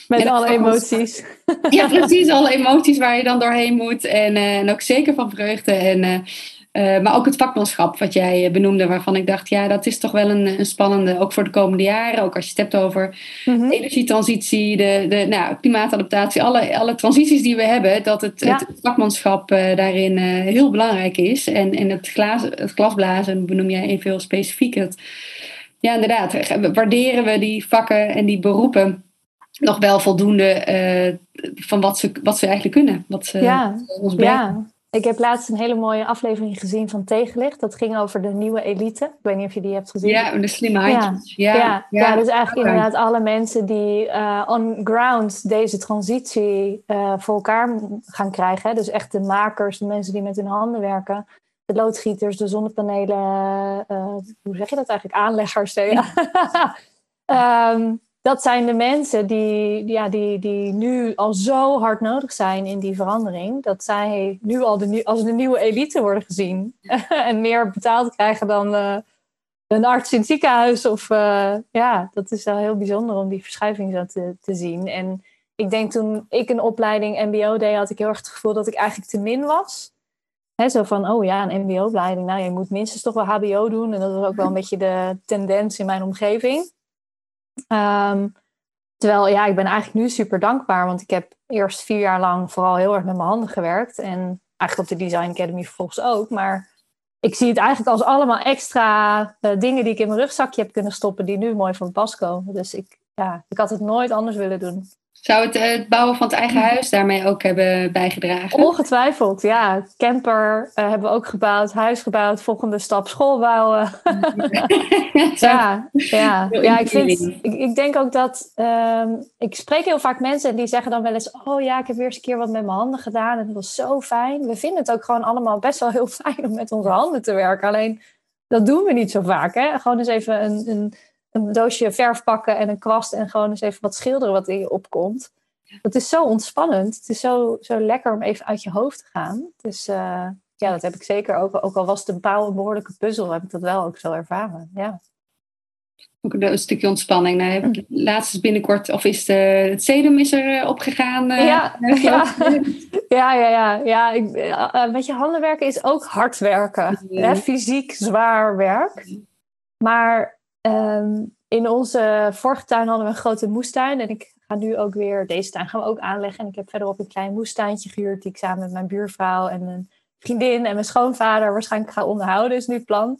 met alle emoties. ja, (laughs) precies. Alle emoties waar je dan doorheen moet. En, en ook zeker van vreugde en... Uh, maar ook het vakmanschap wat jij eh, benoemde, waarvan ik dacht, ja, dat is toch wel een, een spannende, ook voor de komende jaren. Ook als je het hebt over mm energietransitie, de, de nou, klimaatadaptatie, alle, alle transities die we hebben, dat het, het vakmanschap uh, daarin heel belangrijk is. En, en het, glas, het glasblazen benoem jij even heel specifiek. Het, ja, inderdaad, waarderen we die vakken en die beroepen nog wel voldoende van wat ze, wat ze eigenlijk kunnen, wat ze ja. ons brengen. Ja. Ik heb laatst een hele mooie aflevering gezien van Tegenlicht. Dat ging over de nieuwe elite. Ik weet niet of je die hebt gezien. Ja, de slimme handjes. Ja, ja, ja, ja. dus eigenlijk inderdaad alle mensen die uh, on ground deze transitie uh, voor elkaar gaan krijgen. Dus echt de makers, de mensen die met hun handen werken. De loodgieters, de zonnepanelen, uh, hoe zeg je dat eigenlijk? Aanleggers. (laughs) Ja. um, (laughs) dat zijn de mensen die, ja, die, die nu al zo hard nodig zijn in die verandering. Dat zij nu al de, als de nieuwe elite worden gezien. (laughs) en meer betaald krijgen dan, uh, een arts in het ziekenhuis. Of ja, dat is wel heel bijzonder om die verschuiving zo te, te zien. En ik denk toen ik een opleiding MBO deed, had ik heel erg het gevoel dat ik eigenlijk te min was. He, zo van, oh ja, een MBO-opleiding. Nou, je moet minstens toch wel HBO doen. En dat was ook wel een beetje de tendens in mijn omgeving. Ehm, terwijl, ja, ik ben eigenlijk nu super dankbaar. Want ik heb eerst vier jaar lang vooral heel erg met mijn handen gewerkt. En eigenlijk op de Design Academy vervolgens ook. Maar ik zie het eigenlijk als allemaal extra uh, dingen die ik in mijn rugzakje heb kunnen stoppen. Die nu mooi van pas komen. Dus ik, ja, ik had het nooit anders willen doen. Zou het, eh, het bouwen van het eigen huis daarmee ook hebben bijgedragen? Ongetwijfeld, ja. Camper uh, hebben we ook gebouwd, huis gebouwd, volgende stap school bouwen. (laughs) ja, ja. ja ik, vind, ik, ik denk ook dat. Um, ik spreek heel vaak mensen en die zeggen dan wel eens: Oh ja, ik heb weer eens een keer wat met mijn handen gedaan en dat was zo fijn. We vinden het ook gewoon allemaal best wel heel (laughs) fijn om met onze handen te werken. Alleen dat doen we niet zo vaak. Hè? Gewoon eens even een, een een doosje verf pakken en een kwast en gewoon eens even wat schilderen wat in je opkomt. Dat is zo ontspannend. Het is zo, zo lekker om even uit je hoofd te gaan. Dus uh, ja, dat heb ik zeker ook. Ook al was het een paal een behoorlijke puzzel, heb ik dat wel ook zo ervaren. Ja. Ook een stukje ontspanning. Nou, heb ik mm. laatst binnenkort, of is de, het sedum is er uh, opgegaan? Uh, ja, (laughs) ja. ja, ja, ja. ja ik, met je handen werken is ook hard werken. Hè? Fysiek zwaar werk. Maar Ehm, in onze vorige tuin hadden we een grote moestuin. En ik ga nu ook weer, deze tuin gaan we ook aanleggen. En ik heb verderop een klein moestuintje gehuurd die ik samen met mijn buurvrouw en mijn vriendin en mijn schoonvader waarschijnlijk ga onderhouden, is nu het plan.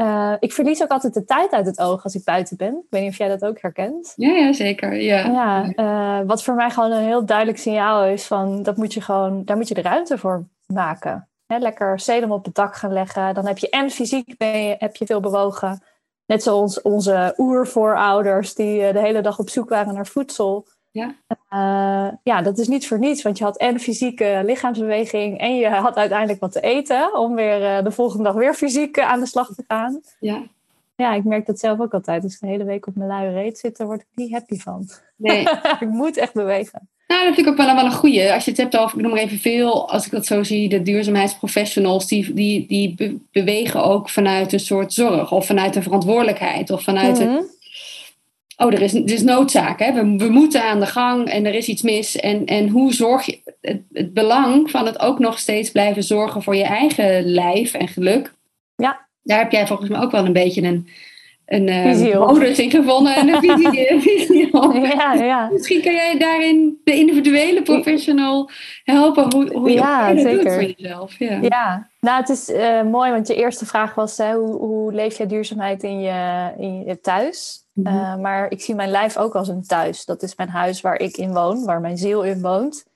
Uh, ik verlies ook altijd de tijd uit het oog als ik buiten ben. Ik weet niet of jij dat ook herkent. Ja, ja zeker. Ja. Ja, uh, wat voor mij gewoon een heel duidelijk signaal is van dat moet je gewoon, daar moet je de ruimte voor maken. lekker sedum op het dak gaan leggen. Dan heb je en fysiek ben je, heb je veel bewogen. Net zoals onze oervoorouders die eh, de hele dag op zoek waren naar voedsel. Ja. Uh, ja, dat is niet voor niets, want je had en fysieke lichaamsbeweging en je had uiteindelijk wat te eten om weer uh, de volgende dag weer fysiek aan de slag te gaan. Ja. Ja, ik merk dat zelf ook altijd. Als ik de hele week op mijn luie reet zit, daar word ik niet happy van. Nee. (laughs) ik moet echt bewegen. Nou, dat vind ik ook wel, wel een goeie. Als je het hebt over, ik noem maar even veel, als ik dat zo zie, de duurzaamheidsprofessionals, die, die, die bewegen ook vanuit een soort zorg of vanuit een verantwoordelijkheid of vanuit een. Mhm. Oh, er is, er is noodzaak. Hè? We, we moeten aan de gang en er is iets mis. En, en hoe zorg je. Het, het belang van het ook nog steeds blijven zorgen voor je eigen lijf en geluk. Ja. Daar heb jij volgens mij ook wel een beetje een, een uh, modus in gevonden en een (laughs) visie, Ja, ja. Misschien kan jij daarin de individuele professional helpen hoe, hoe je ja, dat zeker. doet voor jezelf. Ja, ja. nou het is uh, mooi, want je eerste vraag was hè, hoe, hoe leef je duurzaamheid in je, in je thuis? Mm -hmm. uh, maar ik zie mijn lijf ook als een thuis. Dat is mijn huis waar ik in woon, waar mijn ziel in woont.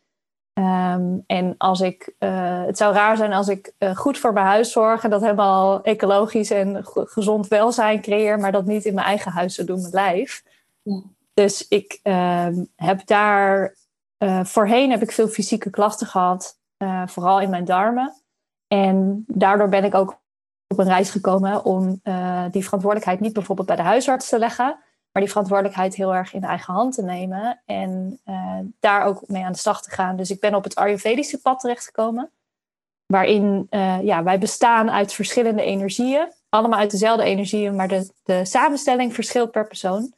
Um, en als ik, uh, het zou raar zijn als ik uh, goed voor mijn huis zorg en dat helemaal ecologisch en gezond welzijn creëer, maar dat niet in mijn eigen huis zou doen, mijn lijf. Ja. Dus ik uh, heb daar, eh, voorheen heb ik veel fysieke klachten gehad, vooral in mijn darmen. En daardoor ben ik ook op een reis gekomen om die verantwoordelijkheid niet bijvoorbeeld bij de huisarts te leggen, maar die verantwoordelijkheid heel erg in eigen hand te nemen en uh, daar ook mee aan de slag te gaan. Dus ik ben op het Ayurvedische pad terechtgekomen, waarin uh, ja, wij bestaan uit verschillende energieën, allemaal uit dezelfde energieën, maar de, de samenstelling verschilt per persoon.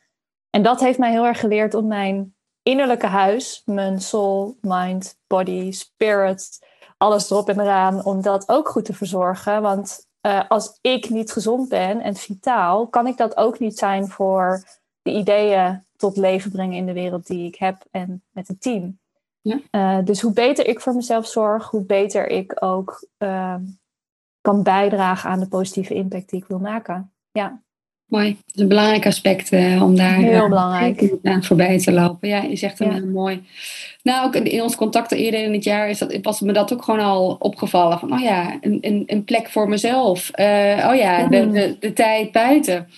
En dat heeft mij heel erg geleerd om mijn innerlijke huis, mijn soul, mind, body, spirit, alles erop en eraan, om dat ook goed te verzorgen. Want uh, als ik niet gezond ben en vitaal, kan ik dat ook niet zijn voor de ideeën tot leven brengen in de wereld die ik heb en met het team. Ja. Uh, dus hoe beter ik voor mezelf zorg, hoe beter ik ook uh, kan bijdragen aan de positieve impact die ik wil maken. Ja. Mooi. Dat is een belangrijk aspect uh, om daar Heel belangrijk. aan voorbij te lopen. Ja, je zegt hem ja. mooi. Nou, ook in onze contacten eerder in het jaar is dat, was me dat ook gewoon al opgevallen. Van, oh ja, een, een, een plek voor mezelf. Uh, oh ja, de, de, de tijd buiten.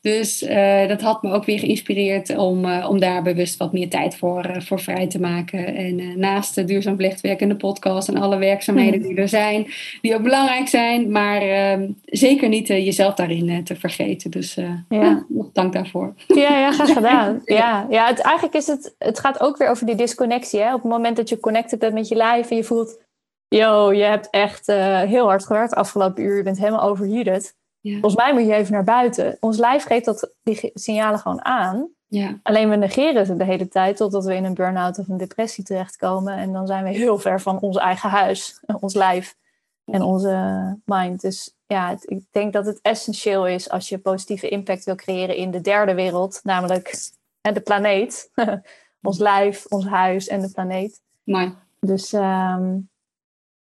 Dus uh, dat had me ook weer geïnspireerd om, uh, om daar bewust wat meer tijd voor, voor vrij te maken. En naast de duurzaam vlechtwerk en de podcast en alle werkzaamheden die er zijn, die ook belangrijk zijn, maar ehm, zeker niet jezelf daarin te vergeten. Dus ja. Ja, nog dank daarvoor. Ja, ja graag gedaan. (laughs) ja, ja het, eigenlijk is het, het gaat ook weer over die disconnectie. Hè? Op het moment dat je connected bent met je lijf en je voelt, yo, je hebt echt heel hard gewerkt afgelopen uur, je bent helemaal overheated Volgens mij moet je even naar buiten. Ons lijf geeft dat, die signalen gewoon aan. Ja. Alleen we negeren ze de hele tijd totdat we in een burn-out of een depressie terechtkomen. En dan zijn we heel ver van ons eigen huis, (laughs) ons lijf en onze mind. Dus ja, ik denk dat het essentieel is als je positieve impact wil creëren in de derde wereld, namelijk de planeet. (laughs) ons lijf, ons huis en de planeet. Mooi. Dus ehm,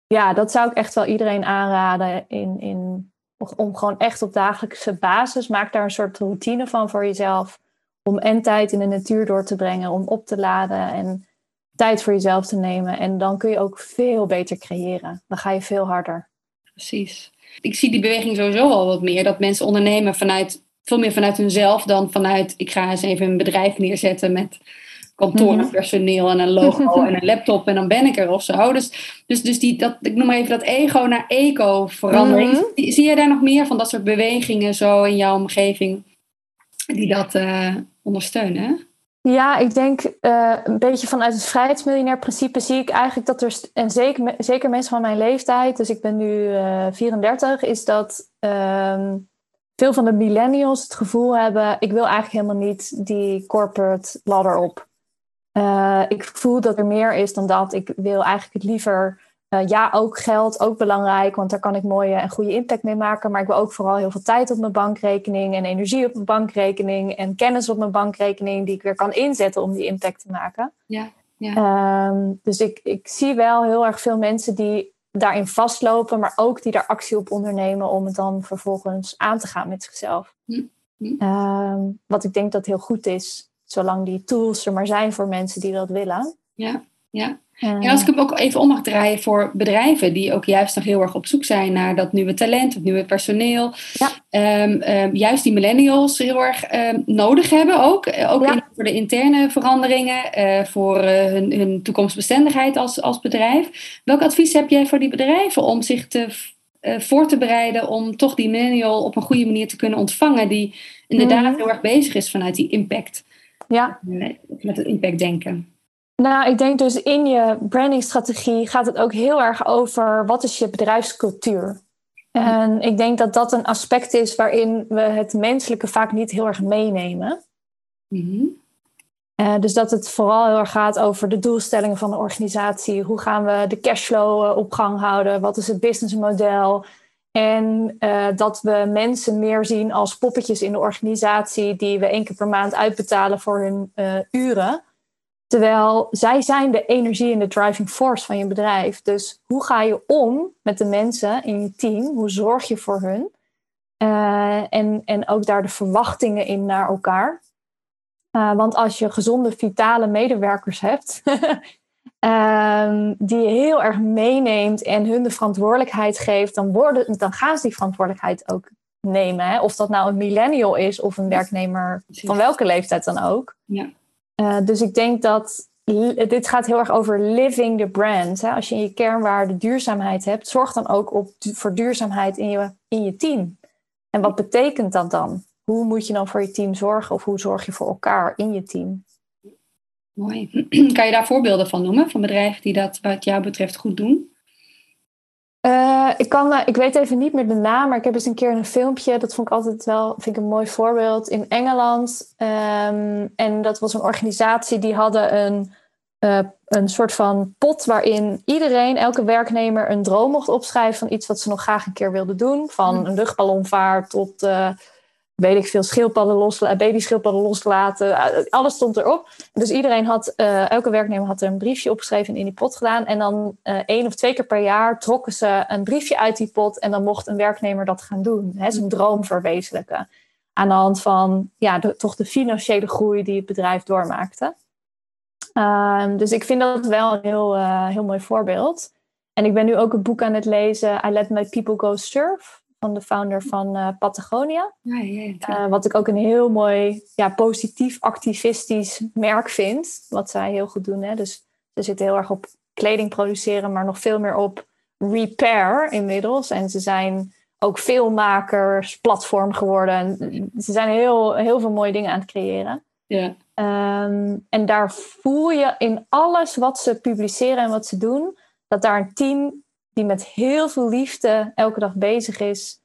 ja, dat zou ik echt wel iedereen aanraden in, in, om gewoon echt op dagelijkse basis. Maak daar een soort routine van voor jezelf. Om en tijd in de natuur door te brengen, om op te laden en tijd voor jezelf te nemen. En dan kun je ook veel beter creëren. Dan ga je veel harder. Precies. Ik zie die beweging sowieso al wat meer. Dat mensen ondernemen vanuit, veel meer vanuit hunzelf dan vanuit... ik ga eens even een bedrijf neerzetten met kantoorpersoneel en een logo (laughs) en een laptop en dan ben ik er of zo. Dus, dus, dus die, dat, ik noem maar even dat ego naar eco verandering. Mhm. Zie je daar nog meer van dat soort bewegingen zo in jouw omgeving die dat eh, ondersteunen? Ja, ik denk eh, een beetje vanuit het vrijheidsmiljonair principe zie ik eigenlijk dat er, en zeker, zeker mensen van mijn leeftijd, dus ik ben nu uh, 34, is dat ehm, veel van de millennials het gevoel hebben, ik wil eigenlijk helemaal niet die corporate ladder op. Uh, ik voel dat er meer is dan dat. Ik wil eigenlijk het liever, uh, ja, ook geld, ook belangrijk, want daar kan ik mooie en goede impact mee maken. Maar ik wil ook vooral heel veel tijd op mijn bankrekening en energie op mijn bankrekening en kennis op mijn bankrekening die ik weer kan inzetten om die impact te maken. Ja, ja. Um, dus ik, ik zie wel heel erg veel mensen die daarin vastlopen, maar ook die daar actie op ondernemen om het dan vervolgens aan te gaan met zichzelf. Hm. Hm. Um, wat ik denk dat heel goed is zolang die tools er maar zijn voor mensen die dat willen. Ja, ja. En als ik hem ook even om mag draaien voor bedrijven die ook juist nog heel erg op zoek zijn naar dat nieuwe talent, het nieuwe personeel. Ja. Um, um, juist die millennials heel erg um, nodig hebben ook. Ook Ja. in, voor de interne veranderingen, uh, voor uh, hun, hun toekomstbestendigheid als, als bedrijf. Welk advies heb jij voor die bedrijven om zich te, uh, voor te bereiden om toch die millennial op een goede manier te kunnen ontvangen, die inderdaad Mhm. heel erg bezig is vanuit die impact, Ja, met het impact denken? nou, ik denk dus in je brandingstrategie gaat het ook heel erg over wat is je bedrijfscultuur. En ik denk dat dat een aspect is waarin we het menselijke vaak niet heel erg meenemen. Mhm. Uh, dus dat het vooral heel erg gaat over de doelstellingen van de organisatie. Hoe gaan we de cashflow uh, op gang houden? Wat is het businessmodel? En uh, dat we mensen meer zien als poppetjes in de organisatie die we één keer per maand uitbetalen voor hun uh, uren. Terwijl zij zijn de energie en de driving force van je bedrijf. Dus hoe ga je om met de mensen in je team? Hoe zorg je voor hun? Uh, en, en ook daar de verwachtingen in naar elkaar. Want als je gezonde, vitale medewerkers hebt, (laughs) um, die je heel erg meeneemt en hun de verantwoordelijkheid geeft, dan, worden, dan gaan ze die verantwoordelijkheid ook nemen. Hè? Of dat nou een millennial is of een werknemer van welke leeftijd dan ook. Ja. Uh, dus ik denk dat dit gaat heel erg over living the brand. Hè? Als je in je kernwaarde duurzaamheid hebt, zorg dan ook op, voor duurzaamheid in je, in je team. En wat betekent dat dan? Hoe moet je dan voor je team zorgen of hoe zorg je voor elkaar in je team? Mooi. (clears throat) Kan je daar voorbeelden van noemen, van bedrijven die dat wat jou betreft goed doen? Uh, ik, kan, ik weet even niet meer de naam, maar ik heb eens een keer een filmpje. Dat vond ik altijd wel vind ik een mooi voorbeeld in Engeland. Um, en dat was een organisatie die hadden een, uh, een soort van pot waarin iedereen, elke werknemer, een droom mocht opschrijven van iets wat ze nog graag een keer wilde doen. Van een luchtballonvaart tot. Weet ik veel, schildpadden loslaten, baby schildpadden loslaten. Alles stond erop. Dus iedereen had, uh, elke werknemer had er een briefje opgeschreven en in die pot gedaan. En dan één of twee keer per jaar trokken ze een briefje uit die pot. En dan mocht een werknemer dat gaan doen. Hè, zijn droom verwezenlijken. Aan de hand van ja, de, toch de financiële groei die het bedrijf doormaakte. Uh, dus ik vind dat wel een heel, heel mooi voorbeeld. En ik ben nu ook een boek aan het lezen. I Let My People Go Surf van de founder van uh, Patagonia. Ja, ja, uh, wat ik ook een heel mooi, ja, positief activistisch merk vind. Wat zij heel goed doen. Hè? Dus ze zitten heel erg op kleding produceren, maar nog veel meer op repair inmiddels. En ze zijn ook filmmakers, platform geworden. En ze zijn heel, heel veel mooie dingen aan het creëren. Ja. Um, en daar voel je in alles wat ze publiceren en wat ze doen, dat daar een team die met heel veel liefde elke dag bezig is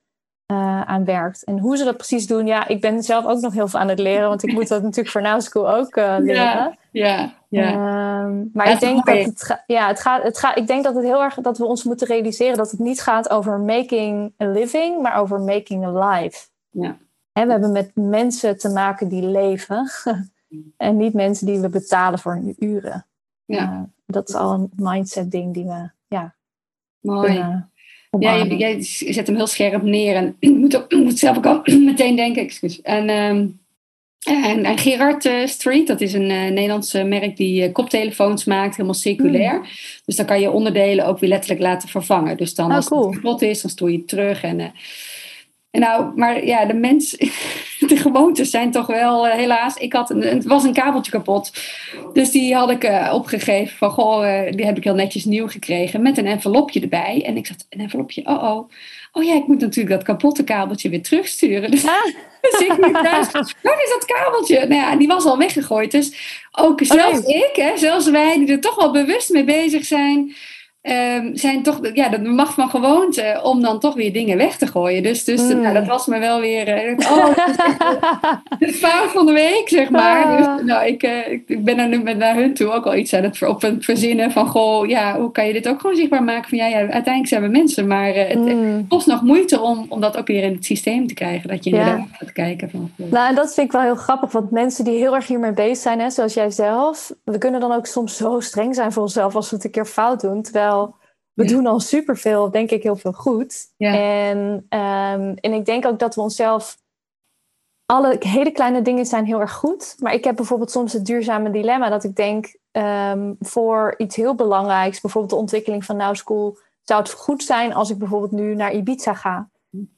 uh, aan werkt. En hoe ze dat precies doen, ja, ik ben zelf ook nog heel veel aan het leren, want ik moet dat (laughs) natuurlijk voor Now School ook uh, leren. Ja, ja. Um, maar ik denk dat het, ga, ja, het gaat, het gaat, ik denk dat het heel erg dat we ons moeten realiseren dat het niet gaat over making a living, maar over making a life. Ja. En we hebben met mensen te maken die leven (laughs) en niet mensen die we betalen voor uren. Ja. Uh, dat is al een mindset ding die we ja, Mooi. Ja, jij, jij zet hem heel scherp neer. En (clears throat) ik moet, ook, moet zelf ook al (clears throat) meteen denken. Excuus. En, ehm, en, en Gerard eh, Street, dat is een eh, Nederlandse merk die eh, koptelefoons maakt, helemaal circulair. Dus dan kan je onderdelen ook weer letterlijk laten vervangen. Dus dan Oh, als cool. het kapot is, dan stoor je het terug. En, en nou, maar ja, de mens, (laughs) de gewoontes zijn toch wel, eh, helaas. Ik had een, het was een kabeltje kapot. Dus die had ik eh, opgegeven van, goh, eh, die heb ik heel netjes nieuw gekregen. Met een envelopje erbij. En ik zat, een envelopje, oh oh. Oh ja, ik moet natuurlijk dat kapotte kabeltje weer terugsturen. Dus, Ah. (laughs) dus ik nu thuis, waar is dat kabeltje? Nou ja, die was al weggegooid. Dus ook zelfs nee. ik, hè, zelfs wij die er toch wel bewust mee bezig zijn... ehm, zijn toch, ja, de macht van gewoonte om dan toch weer dingen weg te gooien. Dus, dus Mm. nou, dat was me wel weer... eh, oh, (laughs) het fout van de week, zeg maar. Ah. Dus, nou, ik, eh, ik, ben er nu met naar hun toe ook al iets aan het, op het verzinnen van... Goh, ja, hoe kan je dit ook gewoon zichtbaar maken? Van ja, ja uiteindelijk zijn we mensen, maar eh, het, Mm. kost nog moeite om, om dat ook weer in het systeem te krijgen. Dat je Ja. inderdaad gaat kijken van... goh, Nou, en dat vind ik wel heel grappig, want mensen die heel erg hiermee bezig zijn, hè, zoals jij zelf, we kunnen dan ook soms zo streng zijn voor onszelf als we het een keer fout doen. Terwijl we Ja. doen al superveel, denk ik, heel veel goed. Ja. En, ehm, en ik denk ook dat we onszelf. Alle hele kleine dingen zijn heel erg goed. Maar ik heb bijvoorbeeld soms het duurzame dilemma dat ik denk ehm, voor iets heel belangrijks, bijvoorbeeld de ontwikkeling van Now School, zou het goed zijn als ik bijvoorbeeld nu naar Ibiza ga.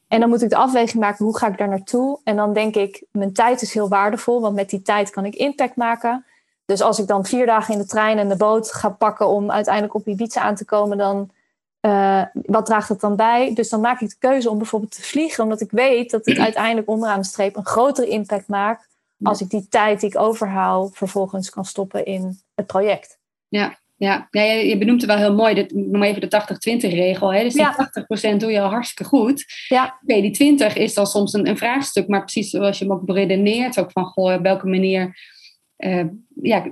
En dan moet ik de afweging maken, hoe ga ik daar naartoe? En dan denk ik, mijn tijd is heel waardevol, want met die tijd kan ik impact maken. Dus als ik dan vier dagen in de trein en de boot ga pakken om uiteindelijk op Ibiza aan te komen, dan eh, wat draagt het dan bij? Dus dan maak ik de keuze om bijvoorbeeld te vliegen, omdat ik weet dat het uiteindelijk onderaan de streep een grotere impact maakt als ik die tijd die ik overhaal vervolgens kan stoppen in het project. Ja, ja. ja je, je benoemt het wel heel mooi. Dit, noem even de 80-20 regel. Hè? Dus die Ja. 80% doe je al hartstikke goed. Ja. Oké, die 20 is dan soms een, een vraagstuk. Maar precies zoals je hem ook beredeneert. Ook van, goh, op welke manier... eh, ja,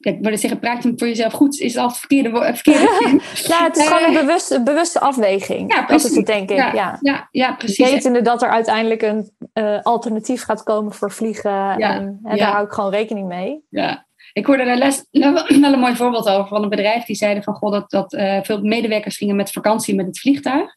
ja, ik wilde zeggen, praat je hem voor jezelf goed. Is al het verkeerde, verkeerde. (laughs) Ja, het is Eh, gewoon een bewuste, een bewuste afweging. Ja, dat is het, denk ik. Ja, ja. ja, ja, precies. Wetende dat er uiteindelijk een eh, alternatief gaat komen voor vliegen. en, daar hou ik gewoon rekening mee. Ja. Ik hoorde daar les, (laughs) wel een mooi voorbeeld over van een bedrijf die zeiden van goh, dat, dat eh, veel medewerkers gingen met vakantie met het vliegtuig.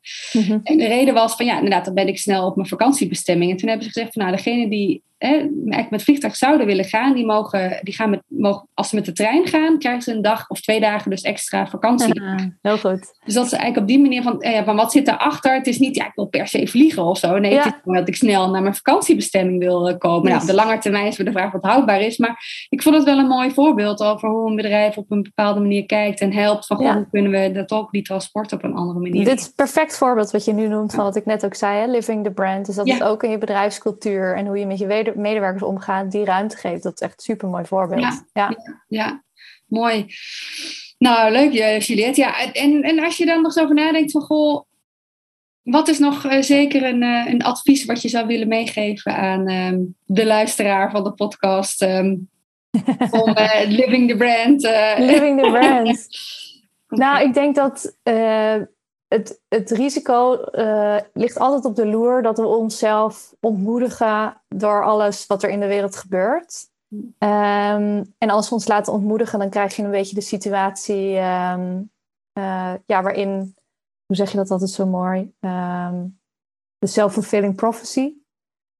En de reden was van ja, inderdaad, dan ben ik snel op mijn vakantiebestemming. En toen hebben ze gezegd van nou, degene die hè, eigenlijk met vliegtuig zouden willen gaan, die mogen, die gaan met, mogen, als ze met de trein gaan, krijgen ze een dag of twee dagen dus extra vakantie. heel goed. Dus dat is eigenlijk op die manier van, eh, ja, van wat zit daarachter? Het is niet, ja, ik wil per se vliegen of zo. Nee, Ja. het is gewoon dat ik snel naar mijn vakantiebestemming wil eh, komen. Nou, op de lange termijn is weer de vraag wat houdbaar is. Maar ik vond het wel een mooi voorbeeld over hoe een bedrijf op een bepaalde manier kijkt en helpt. Van, Ja. hoe kunnen we dat ook, die transport op een andere manier Dit is een perfect voorbeeld wat je nu noemt van wat ik net ook zei, hè? living the brand. Dus dat Ja. het ook in je bedrijfscultuur en hoe je met je weder- medewerkers omgaat, die ruimte geeft. Dat is echt een super mooi voorbeeld. Ja. Ja. Ja, mooi. Nou, leuk eh, Juliette. Ja, en, en als je dan nog zo over nadenkt van, goh, wat is nog eh, zeker een, eh, een advies wat je zou willen meegeven aan ehm, de luisteraar van de podcast ehm, (laughs) om eh, living the brand? Living the brand. (laughs) Nou, ik denk dat het, het risico eh, ligt altijd op de loer dat we onszelf ontmoedigen door alles wat er in de wereld gebeurt. Ehm, en als we ons laten ontmoedigen, dan krijg je een beetje de situatie ehm, eh, ja, waarin, hoe zeg je dat altijd zo mooi? Ehm, de self-fulfilling prophecy.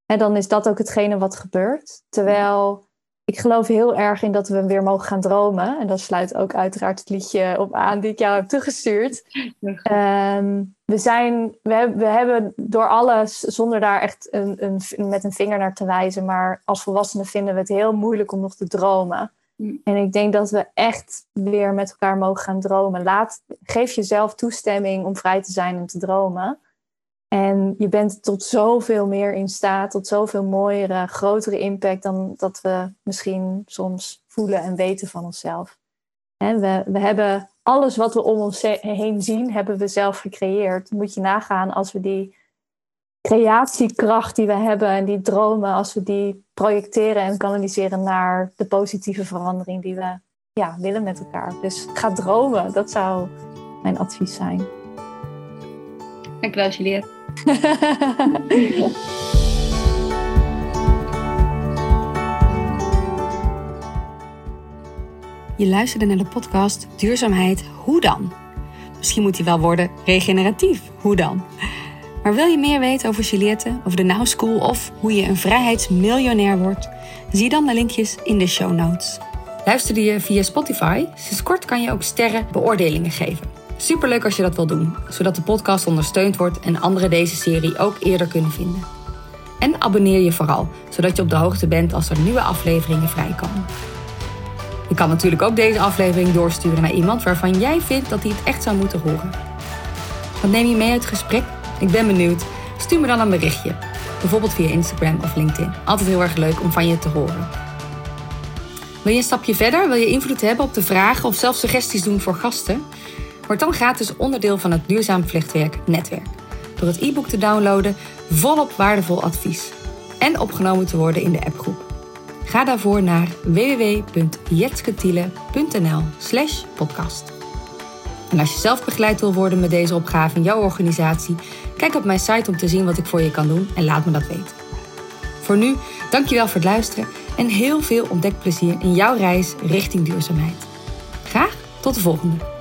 En dan is dat ook hetgene wat gebeurt. Terwijl ik geloof heel erg in dat we weer mogen gaan dromen. En dat sluit ook uiteraard het liedje op aan die ik jou heb toegestuurd. Ehm, we, zijn, we, hebben, we hebben door alles, zonder daar echt een, een, met een vinger naar te wijzen, maar als volwassenen vinden we het heel moeilijk om nog te dromen. Mm. En ik denk dat we echt weer met elkaar mogen gaan dromen. Laat, geef jezelf toestemming om vrij te zijn en te dromen. En je bent tot zoveel meer in staat, tot zoveel mooiere, grotere impact dan dat we misschien soms voelen en weten van onszelf. We, we hebben alles wat we om ons heen zien, hebben we zelf gecreëerd. Moet je nagaan als we die creatiekracht die we hebben en die dromen, als we die projecteren en kanaliseren naar de positieve verandering die we ja, willen met elkaar. Dus ga dromen, dat zou mijn advies zijn. Juliette. (laughs) Je luisterde naar de podcast Duurzaamheid, hoe dan? Misschien moet die wel worden regeneratief, hoe dan? Maar wil je meer weten over Juliette, over de Now School of hoe je een vrijheidsmiljonair wordt? Zie dan de linkjes in de show notes. Luisterde je via Spotify? Sinds kort kan je ook sterren beoordelingen geven. Superleuk als je dat wil doen, zodat de podcast ondersteund wordt en anderen deze serie ook eerder kunnen vinden. En abonneer je vooral, zodat je op de hoogte bent als er nieuwe afleveringen vrijkomen. Je kan natuurlijk ook deze aflevering doorsturen naar iemand waarvan jij vindt dat hij het echt zou moeten horen. Wat neem je mee uit het gesprek? Ik ben benieuwd. Stuur me dan een berichtje. Bijvoorbeeld via Instagram of LinkedIn. Altijd heel erg leuk om van je te horen. Wil je een stapje verder? Wil je invloed hebben op de vragen of zelfs suggesties doen voor gasten? Word dan gratis onderdeel van het Duurzaam Vlechtwerk netwerk. Door het e-book te downloaden, volop waardevol advies. En opgenomen te worden in de appgroep. Ga daarvoor naar www.jetsketiele.nl slash podcast. En als je zelf begeleid wil worden met deze opgave in jouw organisatie, kijk op mijn site om te zien wat ik voor je kan doen en laat me dat weten. Voor nu, dankjewel voor het luisteren en heel veel ontdekplezier in jouw reis richting duurzaamheid. Graag tot de volgende!